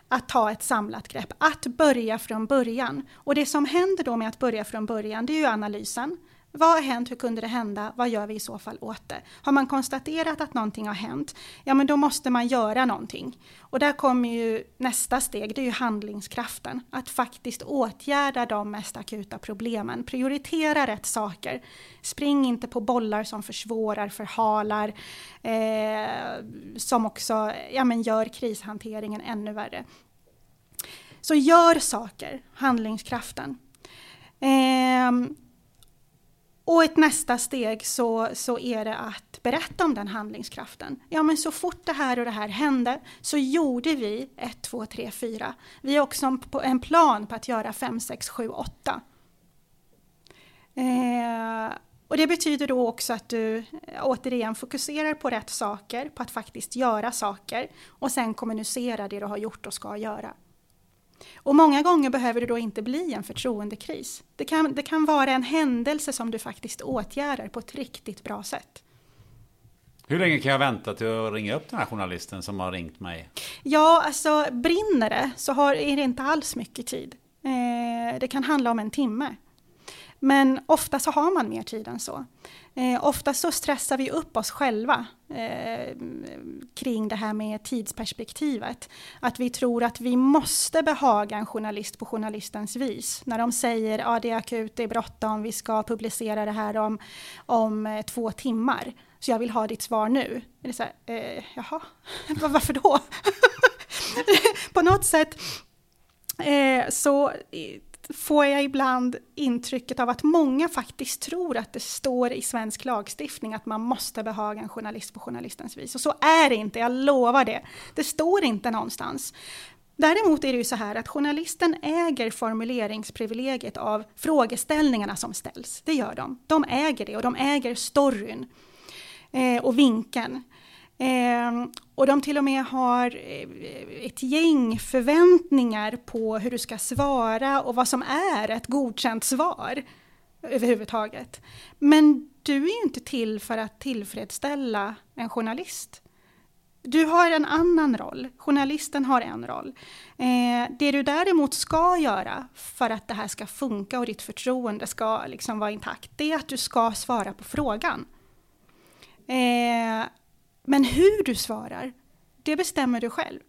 att ta ett samlat grepp, att börja från början. Och det som händer då med att börja från början, det är ju analysen. Vad har hänt? Hur kunde det hända? Vad gör vi i så fall åt det? Har man konstaterat att någonting har hänt, ja men då måste man göra någonting. Och där kommer ju nästa steg, det är ju handlingskraften. Att faktiskt åtgärda de mest akuta problemen. Prioritera rätt saker. Spring inte på bollar som försvårar, förhalar, eh, som också ja, men gör krishanteringen ännu värre. Så gör saker, handlingskraften. Eh, och ett nästa steg så, så är det att berätta om den handlingskraften. Ja men så fort det här och det här hände så gjorde vi 1, 2, 3, 4. Vi har också en plan på att göra 5, 6, 7, 8. Eh, och det betyder då också att du eh, återigen fokuserar på rätt saker, på att faktiskt göra saker och sen kommunicera det du har gjort och ska göra. Och många gånger behöver det då inte bli en förtroendekris. Det kan, det kan vara en händelse som du faktiskt åtgärdar på ett riktigt bra sätt. Hur länge kan jag vänta till att ringa upp den här journalisten som har ringt mig? Ja, alltså brinner det så har, är det inte alls mycket tid. Eh, det kan handla om en timme. Men ofta så har man mer tid än så. Eh, ofta så stressar vi upp oss själva eh, kring det här med tidsperspektivet. Att vi tror att vi måste behaga en journalist på journalistens vis. När de säger att ah, det är akut, det är bråttom, vi ska publicera det här om, om eh, två timmar. Så jag vill ha ditt svar nu. Är så här, eh, jaha, varför då? på något sätt eh, så får jag ibland intrycket av att många faktiskt tror att det står i svensk lagstiftning att man måste behaga en journalist på journalistens vis. Och så är det inte, jag lovar det. Det står inte någonstans. Däremot är det ju så här att journalisten äger formuleringsprivilegiet av frågeställningarna som ställs. Det gör de. De äger det och de äger storyn eh, och vinkeln. Eh, och de till och med har eh, ett gäng förväntningar på hur du ska svara och vad som är ett godkänt svar överhuvudtaget. Men du är ju inte till för att tillfredsställa en journalist. Du har en annan roll, journalisten har en roll. Eh, det du däremot ska göra för att det här ska funka och ditt förtroende ska liksom vara intakt, det är att du ska svara på frågan. Eh, men hur du svarar, det bestämmer du själv.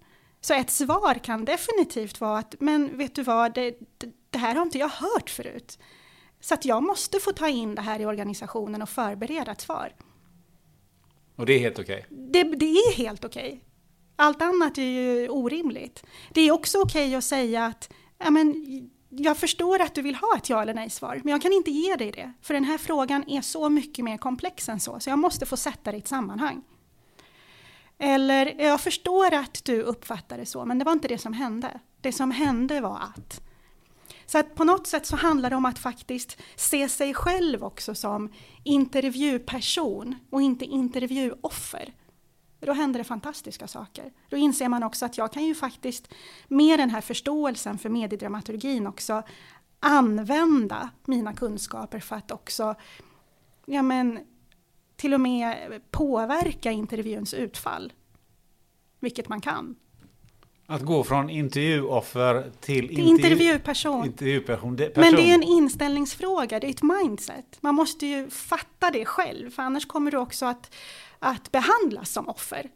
Så ett svar kan definitivt vara att, men vet du vad, det, det, det här har inte jag hört förut. Så att jag måste få ta in det här i organisationen och förbereda ett svar. Och det är helt okej? Okay. Det, det, är helt okej. Okay. Allt annat är ju orimligt. Det är också okej okay att säga att ja, men, jag förstår att du vill ha ett ja eller nej-svar, men jag kan inte ge dig det. För den här frågan är så mycket mer komplex än så, så jag måste få sätta det i ett sammanhang. Eller, jag förstår att du uppfattar det så, men det var inte det som hände. Det som hände var att... Så att på något sätt så handlar det om att faktiskt se sig själv också som intervjuperson och inte intervjuoffer. Då händer det fantastiska saker. Då inser man också att jag kan ju faktiskt med den här förståelsen för mediedramaturgin också använda mina kunskaper för att också ja men, till och med påverka intervjuns utfall. Vilket man kan. Att gå från intervjuoffer till, till intervjuperson. intervjuperson det, Men det är en inställningsfråga, det är ett mindset. Man måste ju fatta det själv, för annars kommer du också att, att behandlas som offer.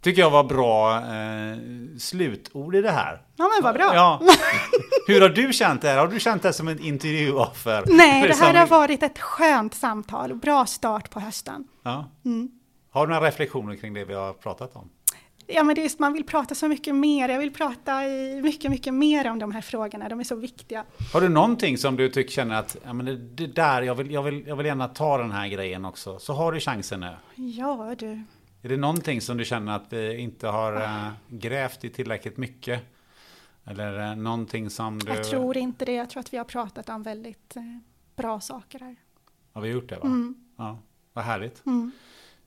Tycker jag var bra eh, slutord i det här. Ja men vad bra. Ja. Hur har du känt det här? Har du känt det som en intervjuoffer? Nej, det här har varit ett skönt samtal och bra start på hösten. Ja. Mm. Har du några reflektioner kring det vi har pratat om? Ja, men det är just, man vill prata så mycket mer. Jag vill prata mycket, mycket mer om de här frågorna. De är så viktiga. Har du någonting som du tycker känner att ja, men det, det där, jag vill, jag, vill, jag vill gärna ta den här grejen också. Så har du chansen nu. Ja, du. Är det någonting som du känner att vi inte har äh, grävt i tillräckligt mycket? Eller äh, någonting som du... Jag tror inte det. Jag tror att vi har pratat om väldigt eh, bra saker här. Har vi gjort det? Va? Mm. Ja, vad härligt.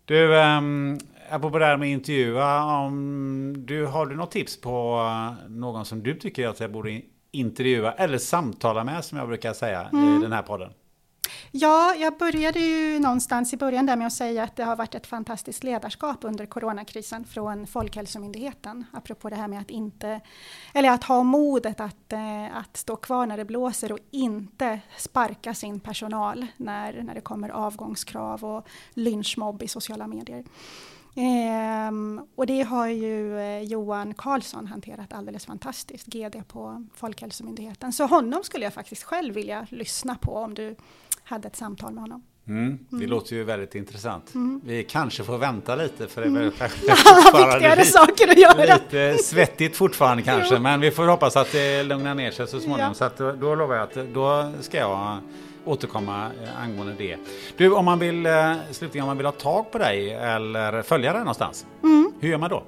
Du, um, apropå det här med att intervjua. Om du, har du något tips på eh, någon som du tycker att jag borde intervjua eller samtala med som jag brukar säga Mm. i den här podden? Ja, jag började ju någonstans i början där med att säga att det har varit ett fantastiskt ledarskap under coronakrisen från Folkhälsomyndigheten. Apropå det här med att inte, eller att ha modet att, eh, att stå kvar när det blåser och inte sparka sin personal när, när det kommer avgångskrav och lynchmobb i sociala medier. Ehm, och det har ju eh, Johan Karlsson hanterat alldeles fantastiskt, GD på Folkhälsomyndigheten. Så honom skulle jag faktiskt själv vilja lyssna på om du hade ett samtal med honom. Mm, det låter ju väldigt intressant. Vi kanske får vänta lite för det är har fortfarande lite- saker att göra. Lite svettigt fortfarande kanske, men vi får hoppas att det lugnar ner sig så småningom. Ja. Så att då, lovar jag att då ska jag återkomma eh, angående det. Du, om man vill, eh, slutligen om man vill ha tag på dig eller följa dig någonstans, Mm. hur gör man då?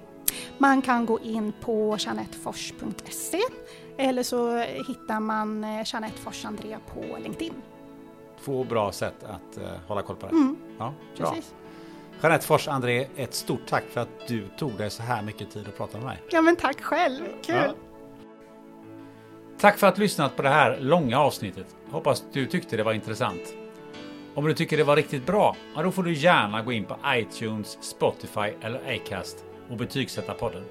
Man kan gå in på jeanettefors.se eller så hittar man eh, Jeanette Fors André på LinkedIn. Två bra sätt att eh, hålla koll på dig. Mm, Ja, bra. precis. Jeanette Fors André, ett stort tack för att du tog dig så här mycket tid att prata med mig. Ja men tack själv, kul! Ja. Tack för att du lyssnat på det här långa avsnittet. Hoppas du tyckte det var intressant. Om du tycker det var riktigt bra, ja, då får du gärna gå in på iTunes, Spotify eller Acast och betygsätta podden.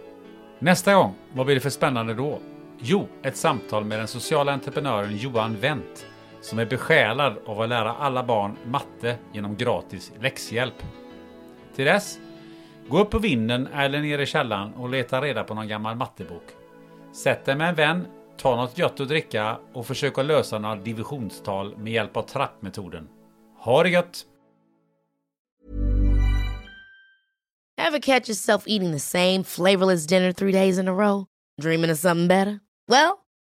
Nästa gång, vad blir det för spännande då? Jo, ett samtal med den sociala entreprenören Johan Wendt som är besjälad av att lära alla barn matte genom gratis läxhjälp. Till dess, gå upp på vinden eller ner i källaren och leta reda på någon gammal mattebok. Sätt dig med en vän, ta något gött att dricka och försök att lösa några divisionstal med hjälp av trappmetoden. Ha det gött! Ever catch yourself eating the same flavorless dinner three days in a row? Dreaming of something better? Well,